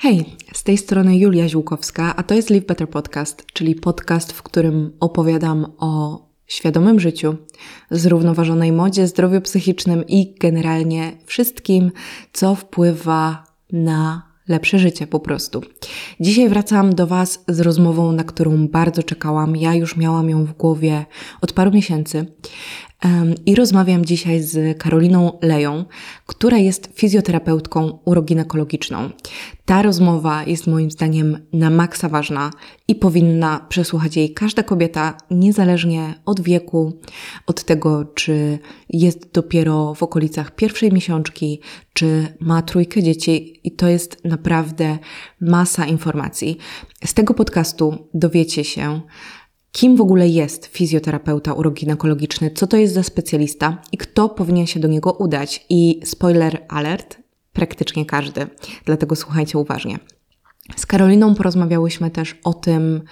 Hej, z tej strony Julia Ziółkowska, a to jest Live Better Podcast, czyli podcast, w którym opowiadam o świadomym życiu, zrównoważonej modzie, zdrowiu psychicznym i generalnie wszystkim, co wpływa na lepsze życie po prostu. Dzisiaj wracam do Was z rozmową, na którą bardzo czekałam. Ja już miałam ją w głowie od paru miesięcy. I rozmawiam dzisiaj z Karoliną Leją, która jest fizjoterapeutką uroginekologiczną. Ta rozmowa jest moim zdaniem na maksa ważna i powinna przesłuchać jej każda kobieta, niezależnie od wieku, od tego, czy jest dopiero w okolicach pierwszej miesiączki, czy ma trójkę dzieci. I to jest naprawdę masa informacji. Z tego podcastu dowiecie się, kim w ogóle jest fizjoterapeuta uroginekologiczny, co to jest za specjalista i kto powinien się do niego udać. I spoiler alert, praktycznie każdy. Dlatego słuchajcie uważnie. Z Karoliną porozmawiałyśmy też o tym,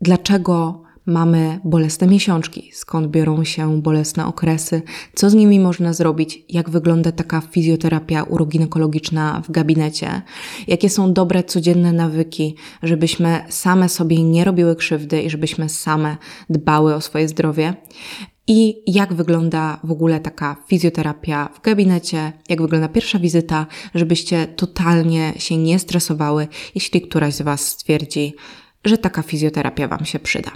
dlaczego mamy bolesne miesiączki, skąd biorą się bolesne okresy, co z nimi można zrobić, jak wygląda taka fizjoterapia uroginekologiczna w gabinecie, jakie są dobre codzienne nawyki, żebyśmy same sobie nie robiły krzywdy i żebyśmy same dbały o swoje zdrowie. I jak wygląda w ogóle taka fizjoterapia w gabinecie, jak wygląda pierwsza wizyta, żebyście totalnie się nie stresowały, jeśli któraś z Was stwierdzi, że taka fizjoterapia Wam się przyda.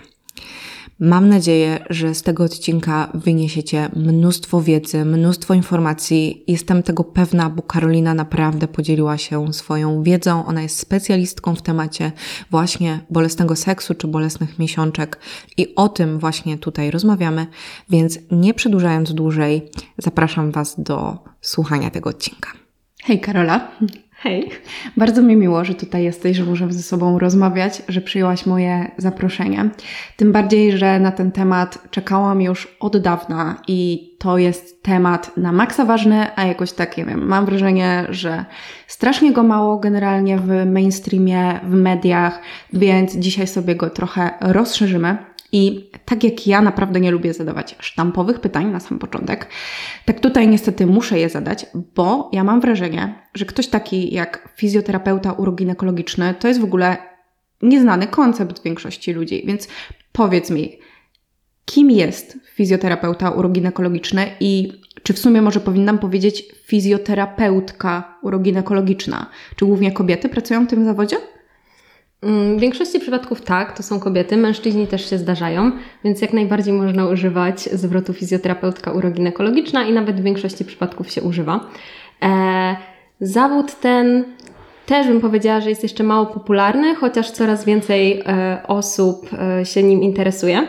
Mam nadzieję, że z tego odcinka wyniesiecie mnóstwo wiedzy, mnóstwo informacji. Jestem tego pewna, bo Karolina naprawdę podzieliła się swoją wiedzą. Ona jest specjalistką w temacie właśnie bolesnego seksu czy bolesnych miesiączek i o tym właśnie tutaj rozmawiamy, więc nie przedłużając dłużej, zapraszam Was do słuchania tego odcinka. Hej Karola. Hej. Bardzo mi miło, że tutaj jesteś, że możemy ze sobą rozmawiać, że przyjęłaś moje zaproszenie. Tym bardziej, że na ten temat czekałam już od dawna i to jest temat na maksa ważny, a jakoś tak, nie wiem, mam wrażenie, że strasznie go mało generalnie w mainstreamie, w mediach, więc dzisiaj sobie go trochę rozszerzymy. I tak jak ja naprawdę nie lubię zadawać sztampowych pytań na sam początek, tak tutaj niestety muszę je zadać, bo ja mam wrażenie, że ktoś taki jak fizjoterapeuta uroginekologiczny to jest w ogóle nieznany koncept większości ludzi. Więc powiedz mi, kim jest fizjoterapeuta uroginekologiczny i czy w sumie może powinnam powiedzieć fizjoterapeutka uroginekologiczna? Czy głównie kobiety pracują w tym zawodzie? Mm, w większości przypadków tak, to są kobiety, mężczyźni też się zdarzają, więc jak najbardziej można używać zwrotu fizjoterapeutka uroginekologiczna i nawet w większości przypadków się używa. E, zawód ten też bym powiedziała, że jest jeszcze mało popularny, chociaż coraz więcej e, osób e, się nim interesuje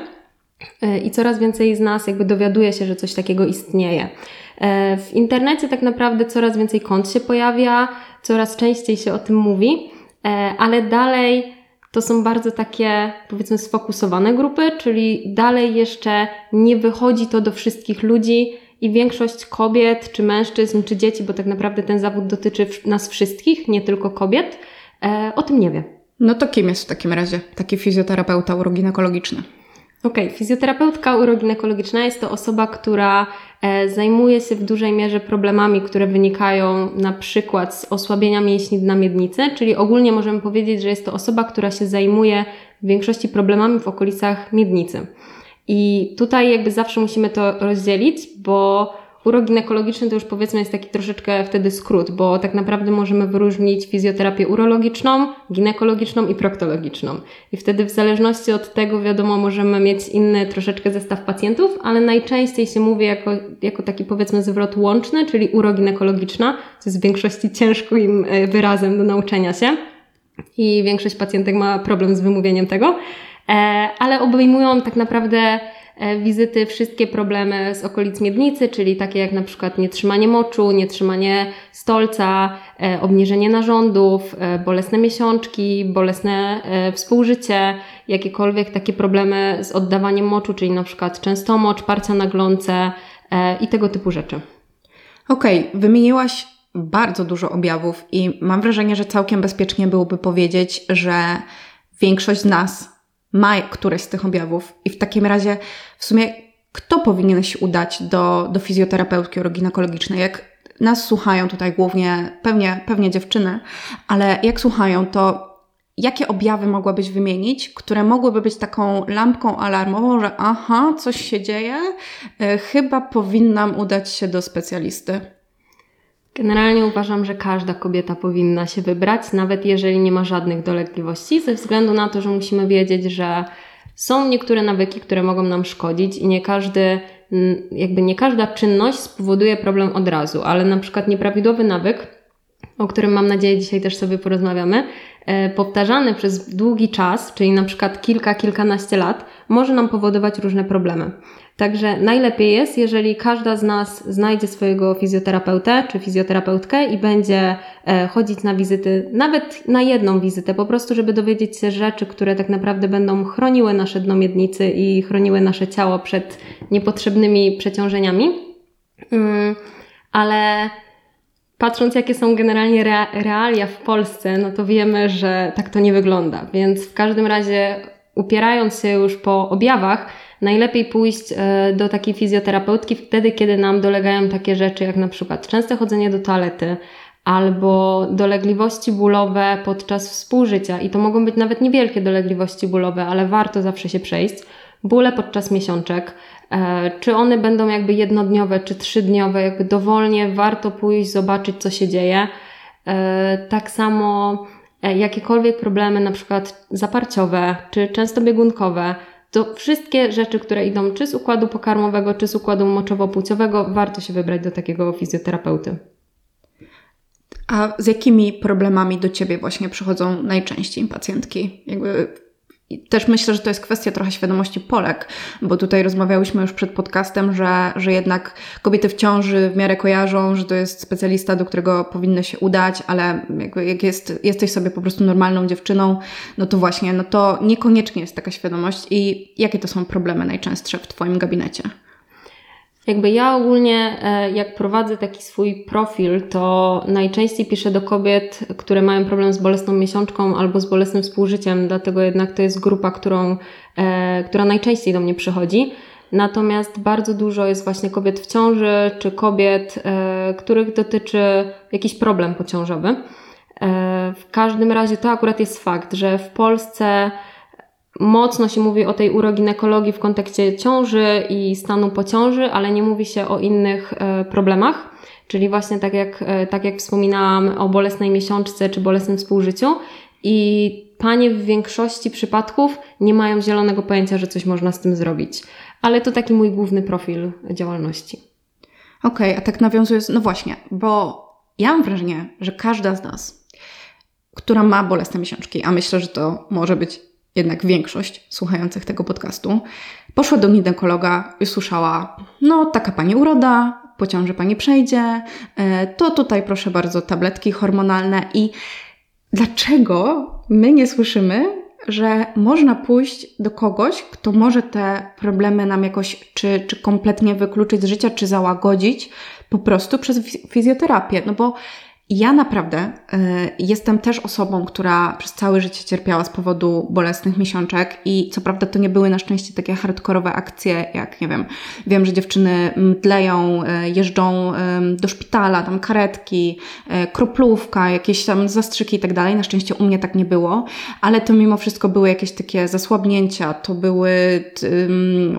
e, i coraz więcej z nas jakby dowiaduje się, że coś takiego istnieje. E, w internecie tak naprawdę coraz więcej kont się pojawia, coraz częściej się o tym mówi. E, ale dalej to są bardzo takie, powiedzmy, sfokusowane grupy, czyli dalej jeszcze nie wychodzi to do wszystkich ludzi i większość kobiet, czy mężczyzn, czy dzieci, bo tak naprawdę ten zawód dotyczy nas wszystkich, nie tylko kobiet, e, o tym nie wie. No to kim jest w takim razie taki fizjoterapeuta uroginekologiczny? Okej, okay. fizjoterapeutka uroginekologiczna jest to osoba, która e, zajmuje się w dużej mierze problemami, które wynikają na przykład z osłabienia mięśni dna miednicy, czyli ogólnie możemy powiedzieć, że jest to osoba, która się zajmuje w większości problemami w okolicach miednicy. I tutaj jakby zawsze musimy to rozdzielić, bo Urok ginekologiczny to już powiedzmy jest taki troszeczkę wtedy skrót, bo tak naprawdę możemy wyróżnić fizjoterapię urologiczną, ginekologiczną i proktologiczną. I wtedy w zależności od tego, wiadomo, możemy mieć inny troszeczkę zestaw pacjentów, ale najczęściej się mówi jako, jako taki powiedzmy zwrot łączny, czyli uroginekologiczna, co jest w większości ciężkim e, wyrazem do nauczenia się. I większość pacjentek ma problem z wymówieniem tego, e, ale obejmują tak naprawdę wizyty wszystkie problemy z okolic miednicy, czyli takie jak na przykład nietrzymanie moczu, nietrzymanie stolca, e, obniżenie narządów, e, bolesne miesiączki, bolesne współżycie, jakiekolwiek takie problemy z oddawaniem moczu, czyli na przykład częstomocz, parcia na glące i tego typu rzeczy. Okej, okay, wymieniłaś bardzo dużo objawów i mam wrażenie, że całkiem bezpiecznie byłoby powiedzieć, że większość z nas ma któreś z tych objawów i w takim razie w sumie kto powinien się udać do, do fizjoterapeutki uroginekologicznej? Jak nas słuchają tutaj głównie pewnie, pewnie dziewczyny, ale jak słuchają, to jakie objawy mogłabyś wymienić, które mogłyby być taką lampką alarmową, że aha, coś się dzieje, e, chyba powinnam udać się do specjalisty? Generalnie uważam, że każda kobieta powinna się wybrać, nawet jeżeli nie ma żadnych dolegliwości, ze względu na to, że musimy wiedzieć, że są niektóre nawyki, które mogą nam szkodzić i nie każdy, jakby nie każda czynność spowoduje problem od razu, ale na przykład nieprawidłowy nawyk, o którym mam nadzieję dzisiaj też sobie porozmawiamy, E, powtarzany przez długi czas, czyli na przykład kilka, kilkanaście lat, może nam powodować różne problemy. Także najlepiej jest, jeżeli każda z nas znajdzie swojego fizjoterapeutę czy fizjoterapeutkę i będzie e, chodzić na wizyty, nawet na jedną wizytę, po prostu, żeby dowiedzieć się rzeczy, które tak naprawdę będą chroniły nasze dno miednicy i chroniły nasze ciało przed niepotrzebnymi przeciążeniami. Mm, ale patrząc jakie są generalnie realia w Polsce, no to wiemy, że tak to nie wygląda. Więc w każdym razie upierając się już po objawach, najlepiej pójść e, do takiej fizjoterapeutki wtedy, kiedy nam dolegają takie rzeczy jak na przykład częste chodzenie do toalety, albo dolegliwości bólowe podczas współżycia. I to mogą być nawet niewielkie dolegliwości bólowe, ale warto zawsze się przejść. Bóle podczas miesiączek, E, czy one będą jakby jednodniowe, czy trzydniowe, jakby dowolnie warto pójść, zobaczyć, co się dzieje. E, tak samo jakiekolwiek problemy, na przykład zaparciowe, czy często biegunkowe, to wszystkie rzeczy, które idą czy z układu pokarmowego, czy z układu moczowo-płciowego, warto się wybrać do takiego fizjoterapeuty. A z jakimi problemami do Ciebie właśnie przychodzą najczęściej pacjentki? Jakby i też myślę, że to jest kwestia trochę świadomości Polek, bo tutaj rozmawiałyśmy już przed podcastem, że, że jednak kobiety w ciąży w miarę kojarzą, że to jest specjalista, do którego powinny się udać, ale jak jest, jesteś sobie po prostu normalną dziewczyną, no to właśnie, no to niekoniecznie jest taka świadomość. I jakie to są problemy najczęstsze w Twoim gabinecie? Jakby ja ogólnie, e, jak prowadzę taki swój profil, to najczęściej piszę do kobiet, które mają problem z bolesną miesiączką albo z bolesnym współżyciem, dlatego jednak to jest grupa, którą, e, która najczęściej do mnie przychodzi. Natomiast bardzo dużo jest właśnie kobiet w ciąży, czy kobiet, e, których dotyczy jakiś problem pociążowy. W każdym razie to akurat jest fakt, że w Polsce mocno się mówi o tej uroginekologii w kontekście ciąży i stanu po ciąży, ale nie mówi się o innych e, problemach. Czyli właśnie tak jak, e, tak jak wspominałam o bolesnej miesiączce czy bolesnym współżyciu. I panie w większości przypadków nie mają zielonego pojęcia, że coś można z tym zrobić. Ale to taki mój główny profil działalności. Okej, okay, a tak nawiązując, no właśnie, bo ja mam wrażenie, że każda z nas, która ma bolesne miesiączki, a myślę, że to może być jednak większość słuchających tego podcastu, poszła do ginekologa i słyszała, no taka pani uroda, po ciąży pani przejdzie, e, to tutaj proszę bardzo tabletki hormonalne i dlaczego my nie słyszymy, że można pójść do kogoś, kto może te problemy nam jakoś czy, czy kompletnie wykluczyć z życia, czy załagodzić po prostu przez fizjoterapię. No bo ja naprawdę y, jestem też osobą, która przez całe życie cierpiała z powodu bolesnych miesiączek i co prawda to nie były na szczęście takie hardkorowe akcje, jak nie wiem, wiem, że dziewczyny mdleją, y, jeżdżą y, do szpitala, tam karetki, kroplówka, jakieś tam zastrzyki i tak dalej. Na szczęście u mnie tak nie było, ale to mimo wszystko były jakieś takie zasłabnięcia, to były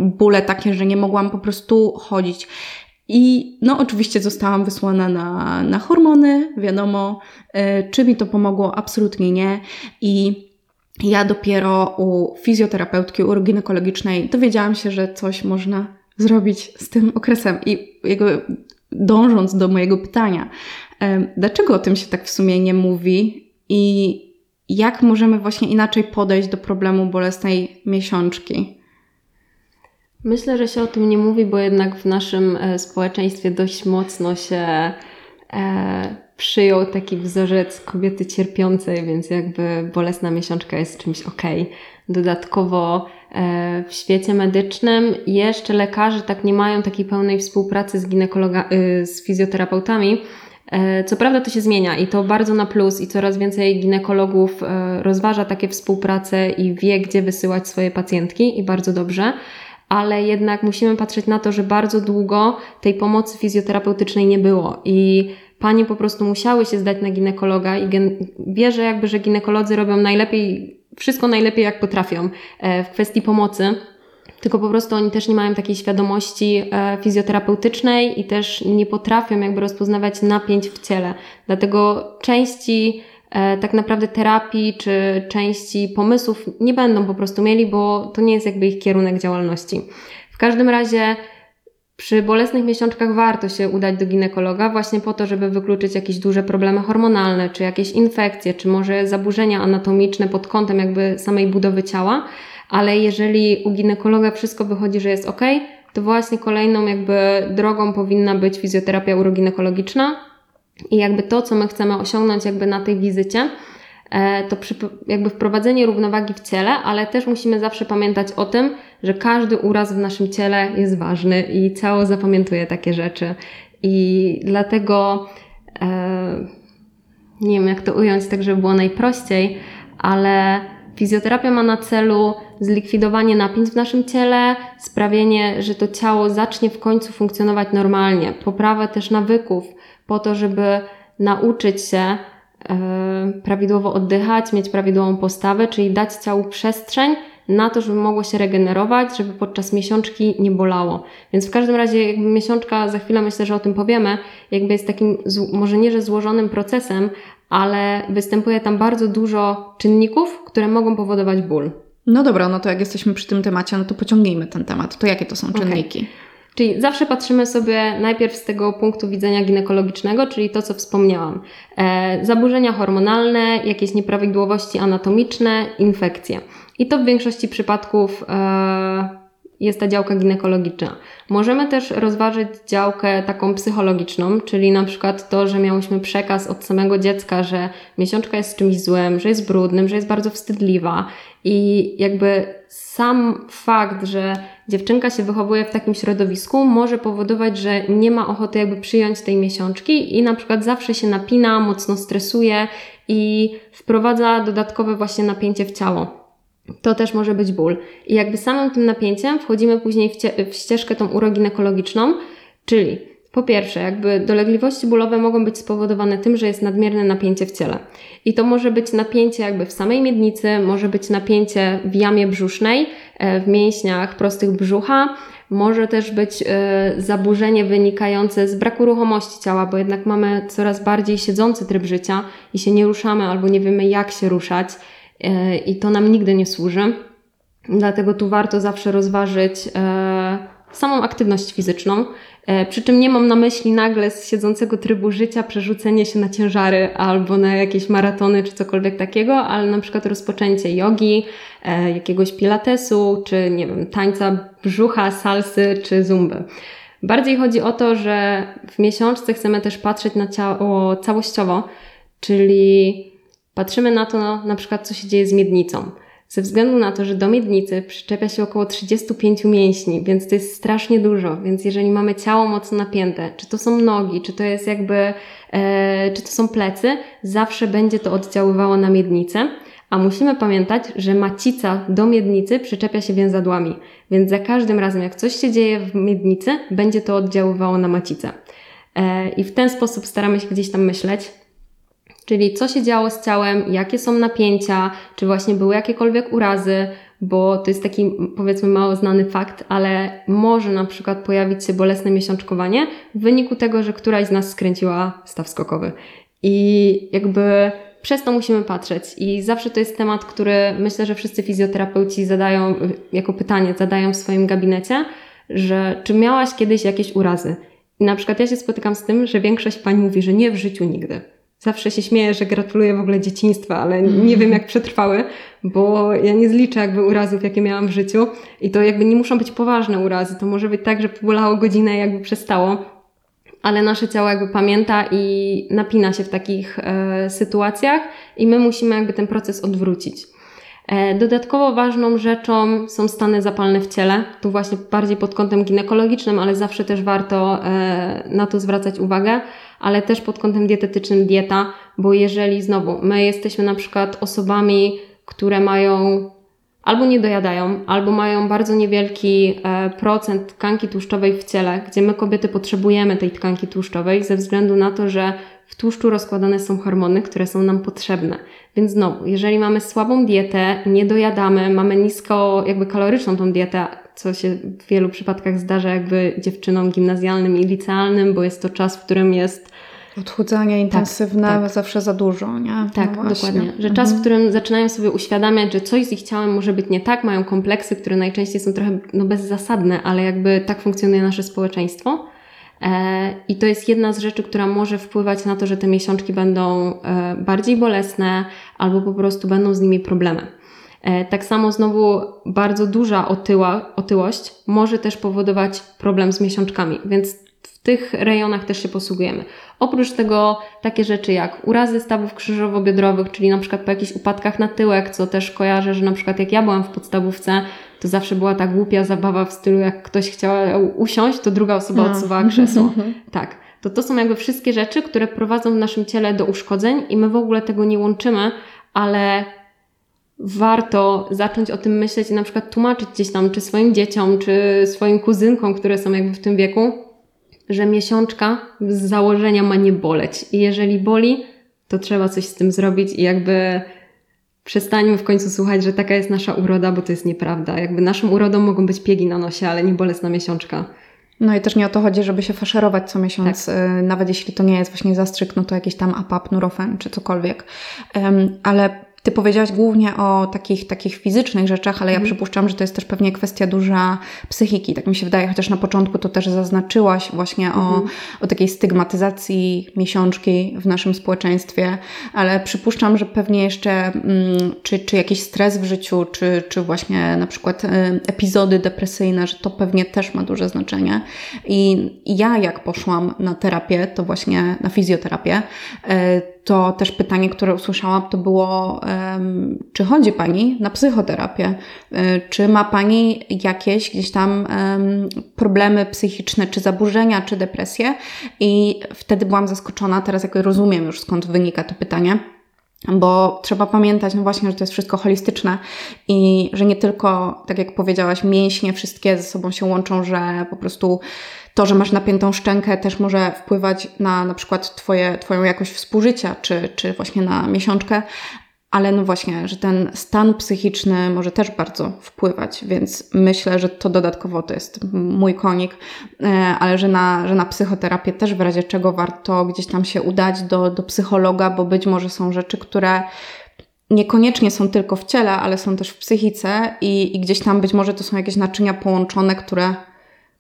bóle takie, że nie mogłam po prostu chodzić. I no oczywiście zostałam wysłana na, na hormony, wiadomo, y, czy mi to pomogło, absolutnie nie. I ja dopiero u fizjoterapeutki uroginekologicznej dowiedziałam się, że coś można zrobić z tym okresem. I jego, dążąc do mojego pytania, y, dlaczego o tym się tak w sumie nie mówi i jak możemy właśnie inaczej podejść do problemu bolesnej miesiączki? Myślę, że się o tym nie mówi, bo jednak w naszym e, społeczeństwie dość mocno się e, przyjął taki wzorzec kobiety cierpiącej, więc jakby bolesna miesiączka jest czymś okej. Okay. Dodatkowo e, w świecie medycznym jeszcze lekarze tak nie mają takiej pełnej współpracy z ginekologa, y, z fizjoterapeutami. E, co prawda to się zmienia i to bardzo na plus i coraz więcej ginekologów e, rozważa takie współpracę i wie, gdzie wysyłać swoje pacjentki i bardzo dobrze ale jednak musimy patrzeć na to, że bardzo długo tej pomocy fizjoterapeutycznej nie było i panie po prostu musiały się zdać na ginekologa i wierzę jakby, że ginekolodzy robią najlepiej, wszystko najlepiej jak potrafią e, w kwestii pomocy tylko po prostu oni też nie mają takiej świadomości e, fizjoterapeutycznej i też nie potrafią jakby rozpoznawać napięć w ciele. Dlatego części tak naprawdę terapii czy części pomysłów nie będą po prostu mieli, bo to nie jest jakby ich kierunek działalności. W każdym razie przy bolesnych miesiączkach warto się udać do ginekologa właśnie po to, żeby wykluczyć jakieś duże problemy hormonalne, czy jakieś infekcje, czy może zaburzenia anatomiczne pod kątem jakby samej budowy ciała ale jeżeli u ginekologa wszystko wychodzi, że jest ok, to właśnie kolejną jakby drogą powinna być fizjoterapia uroginekologiczna i jakby to, co my chcemy osiągnąć jakby na tej wizycie, e, to przy, jakby wprowadzenie równowagi w ciele, ale też musimy zawsze pamiętać o tym, że każdy uraz w naszym ciele jest ważny i ciało zapamiętuje takie rzeczy. I dlatego e, nie wiem, jak to ująć tak, żeby było najprościej, ale fizjoterapia ma na celu zlikwidowanie napięć w naszym ciele, sprawienie, że to ciało zacznie w końcu funkcjonować normalnie, poprawę też nawyków, po to, żeby nauczyć się e, prawidłowo oddychać, mieć prawidłową postawę, czyli dać ciału przestrzeń na to, żeby mogło się regenerować, żeby podczas miesiączki nie bolało. Więc w każdym razie jakby miesiączka, za chwilę myślę, że o tym powiemy, jakby jest takim, może nie, że złożonym procesem, ale występuje tam bardzo dużo czynników, które mogą powodować ból. No dobra, no to jak jesteśmy przy tym temacie, no to pociągnijmy ten temat. To jakie to są czynniki? Okay. Czyli zawsze patrzymy sobie najpierw z tego punktu widzenia ginekologicznego, czyli to, co wspomniałam. E, zaburzenia hormonalne, jakieś nieprawidłowości anatomiczne, infekcje. I to w większości przypadków e, jest ta działka ginekologiczna. Możemy też rozważyć działkę taką psychologiczną, czyli na przykład to, że miałyśmy przekaz od samego dziecka, że miesiączka jest czymś złym, że jest brudnym, że jest bardzo wstydliwa i jakby sam fakt, że dziewczynka się wychowuje w takim środowisku może powodować, że nie ma ochoty jakby przyjąć tej miesiączki i na przykład zawsze się napina, mocno stresuje i wprowadza dodatkowe właśnie napięcie w ciało to też może być ból. I jakby samym tym napięciem wchodzimy później w, w ścieżkę tą uroginekologiczną, czyli po pierwsze, jakby dolegliwości bólowe mogą być spowodowane tym, że jest nadmierne napięcie w ciele. I to może być napięcie jakby w samej miednicy, może być napięcie w jamie brzusznej, e, w mięśniach prostych brzucha, może też być e, zaburzenie wynikające z braku ruchomości ciała, bo jednak mamy coraz bardziej siedzący tryb życia i się nie ruszamy albo nie wiemy jak się ruszać i to nam nigdy nie służy. Dlatego tu warto zawsze rozważyć e, samą aktywność fizyczną. E, przy czym nie mam na myśli nagle z siedzącego trybu życia przerzucenie się na ciężary albo na jakieś maratony czy cokolwiek takiego, ale na przykład rozpoczęcie jogi, jakiegoś pilatesu, czy nie wiem, tańca brzucha, salsy czy zumby. Bardziej chodzi o to, że w miesiączce chcemy też patrzeć na ciało całościowo, czyli Patrzymy na to na przykład, co się dzieje z miednicą. Ze względu na to, że do miednicy przyczepia się około 35 mięśni, więc to jest strasznie dużo. Więc jeżeli mamy ciało mocno napięte, czy to są nogi, czy to jest jakby, e, czy to są plecy, zawsze będzie to oddziaływało na miednicę. A musimy pamiętać, że macica do miednicy przyczepia się więzadłami, więc za każdym razem, jak coś się dzieje w miednicy, będzie to oddziaływało na macicę. E, I w ten sposób staramy się gdzieś tam myśleć. Czyli co się działo z ciałem, jakie są napięcia, czy właśnie były jakiekolwiek urazy, bo to jest taki powiedzmy mało znany fakt, ale może na przykład pojawić się bolesne miesiączkowanie w wyniku tego, że któraś z nas skręciła staw skokowy. I jakby przez to musimy patrzeć. I zawsze to jest temat, który myślę, że wszyscy fizjoterapeuci zadają jako pytanie, zadają w swoim gabinecie, że czy miałaś kiedyś jakieś urazy? I na przykład ja się spotykam z tym, że większość pań mówi, że nie w życiu nigdy. Zawsze się śmieję, że gratuluję w ogóle dzieciństwa, ale nie wiem jak przetrwały, bo ja nie zliczę jakby urazów, jakie miałam w życiu i to jakby nie muszą być poważne urazy. To może być tak, że pobolało godzinę i jakby przestało, ale nasze ciało jakby pamięta i napina się w takich e, sytuacjach i my musimy jakby ten proces odwrócić. E, dodatkowo ważną rzeczą są stany zapalne w ciele, tu właśnie bardziej pod kątem ginekologicznym, ale zawsze też warto e, na to zwracać uwagę ale też pod kątem dietetycznym dieta, bo jeżeli znowu my jesteśmy na przykład osobami, które mają albo nie dojadają, albo mają bardzo niewielki e, procent tkanki tłuszczowej w ciele, gdzie my kobiety potrzebujemy tej tkanki tłuszczowej ze względu na to, że w tłuszczu rozkładane są hormony, które są nam potrzebne. Więc znowu, jeżeli mamy słabą dietę, nie dojadamy, mamy nisko jakby kaloryczną tą dietę, co się w wielu przypadkach zdarza jakby dziewczynom gimnazjalnym i licealnym, bo jest to czas, w którym jest Odchudzanie intensywne tak, tak. zawsze za dużo, nie? No tak, no dokładnie. Że czas, w którym zaczynają sobie uświadamiać, że coś z ich ciałem może być nie tak, mają kompleksy, które najczęściej są trochę no, bezzasadne, ale jakby tak funkcjonuje nasze społeczeństwo. E, I to jest jedna z rzeczy, która może wpływać na to, że te miesiączki będą e, bardziej bolesne albo po prostu będą z nimi problemy. E, tak samo znowu bardzo duża otyła, otyłość może też powodować problem z miesiączkami, więc w tych rejonach też się posługujemy. Oprócz tego takie rzeczy jak urazy stawów krzyżowo-biodrowych, czyli na przykład po jakichś upadkach na tyłek, co też kojarzę, że na przykład jak ja byłam w podstawówce, to zawsze była ta głupia zabawa w stylu, jak ktoś chciał usiąść, to druga osoba no. odsuwała krzesło. tak. To to są jakby wszystkie rzeczy, które prowadzą w naszym ciele do uszkodzeń i my w ogóle tego nie łączymy, ale warto zacząć o tym myśleć i na przykład tłumaczyć gdzieś tam, czy swoim dzieciom, czy swoim kuzynkom, które są jakby w tym wieku, że miesiączka z założenia ma nie boleć. I jeżeli boli, to trzeba coś z tym zrobić i jakby przestańmy w końcu słuchać, że taka jest nasza uroda, bo to jest nieprawda. Jakby naszą urodą mogą być piegi na nosie, ale nie bolesna miesiączka. No i też nie o to chodzi, żeby się faszerować co miesiąc, tak. Y, nawet jeśli to nie jest właśnie zastrzyk, no to jakiś tam apap, nurofen czy cokolwiek. Ale ty powiedziałaś głównie o takich, takich fizycznych rzeczach, ale ja mhm. przypuszczam, że to jest też pewnie kwestia duża psychiki. Tak mi się wydaje, chociaż na początku to też zaznaczyłaś właśnie mhm. o, o takiej stygmatyzacji miesiączki w naszym społeczeństwie, ale przypuszczam, że pewnie jeszcze mm, czy, czy jakiś stres w życiu, czy, czy właśnie na przykład y, epizody depresyjne, że to pewnie też ma duże znaczenie. I ja jak poszłam na terapię, to właśnie na fizjoterapię, y, to też pytanie, które usłyszałam, to było, czy chodzi Pani na psychoterapię? E, czy ma Pani jakieś gdzieś tam problemy psychiczne, czy zaburzenia, czy depresje? I wtedy byłam zaskoczona, teraz jak rozumiem już skąd wynika to pytanie. Bo trzeba pamiętać, no właśnie, że to jest wszystko holistyczne i że nie tylko, tak jak powiedziałaś, mięśnie wszystkie ze sobą się łączą, że po prostu to, że masz napiętą szczękę też może wpływać na na przykład twoje, Twoją jakość współżycia, czy, czy właśnie na miesiączkę, ale no właśnie, że ten stan psychiczny może też bardzo wpływać, więc myślę, że to dodatkowo to jest mój konik, e, ale że na, że na psychoterapię też w razie czego warto gdzieś tam się udać do, do psychologa, bo być może są rzeczy, które niekoniecznie są tylko w ciele, ale są też w psychice i, i gdzieś tam być może to są jakieś naczynia połączone, które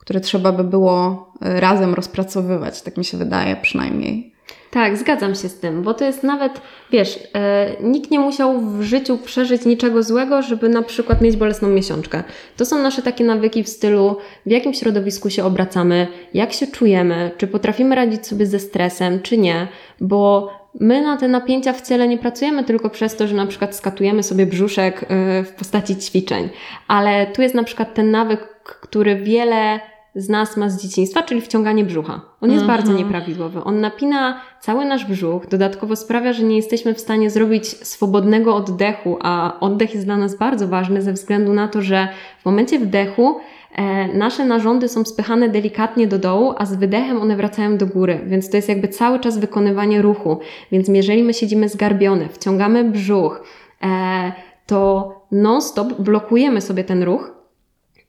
które trzeba by było e, razem rozpracowywać, tak mi się wydaje przynajmniej. Tak, zgadzam się z tym, bo to jest nawet, wiesz, e, nikt nie musiał w życiu przeżyć niczego złego, żeby na przykład mieć bolesną miesiączkę. To są nasze takie nawyki w stylu, w jakim środowisku się obracamy, jak się czujemy, czy potrafimy radzić sobie ze stresem, czy nie, bo my na te napięcia w ciele nie pracujemy tylko przez to, że na przykład skatujemy sobie brzuszek e, w postaci ćwiczeń, ale tu jest na przykład ten nawyk, który wiele z nas ma z dzieciństwa, czyli wciąganie brzucha. On jest bardzo mhm. nieprawidłowy. On napina cały nasz brzuch, dodatkowo sprawia, że nie jesteśmy w stanie zrobić swobodnego oddechu, a oddech jest dla nas bardzo ważny ze względu na to, że w momencie wdechu e, nasze narządy są spychane delikatnie do dołu, a z wydechem one wracają do góry, więc to jest jakby cały czas wykonywanie ruchu. Więc jeżeli my siedzimy zgarbione, wciągamy brzuch, e, to non-stop blokujemy sobie ten ruch,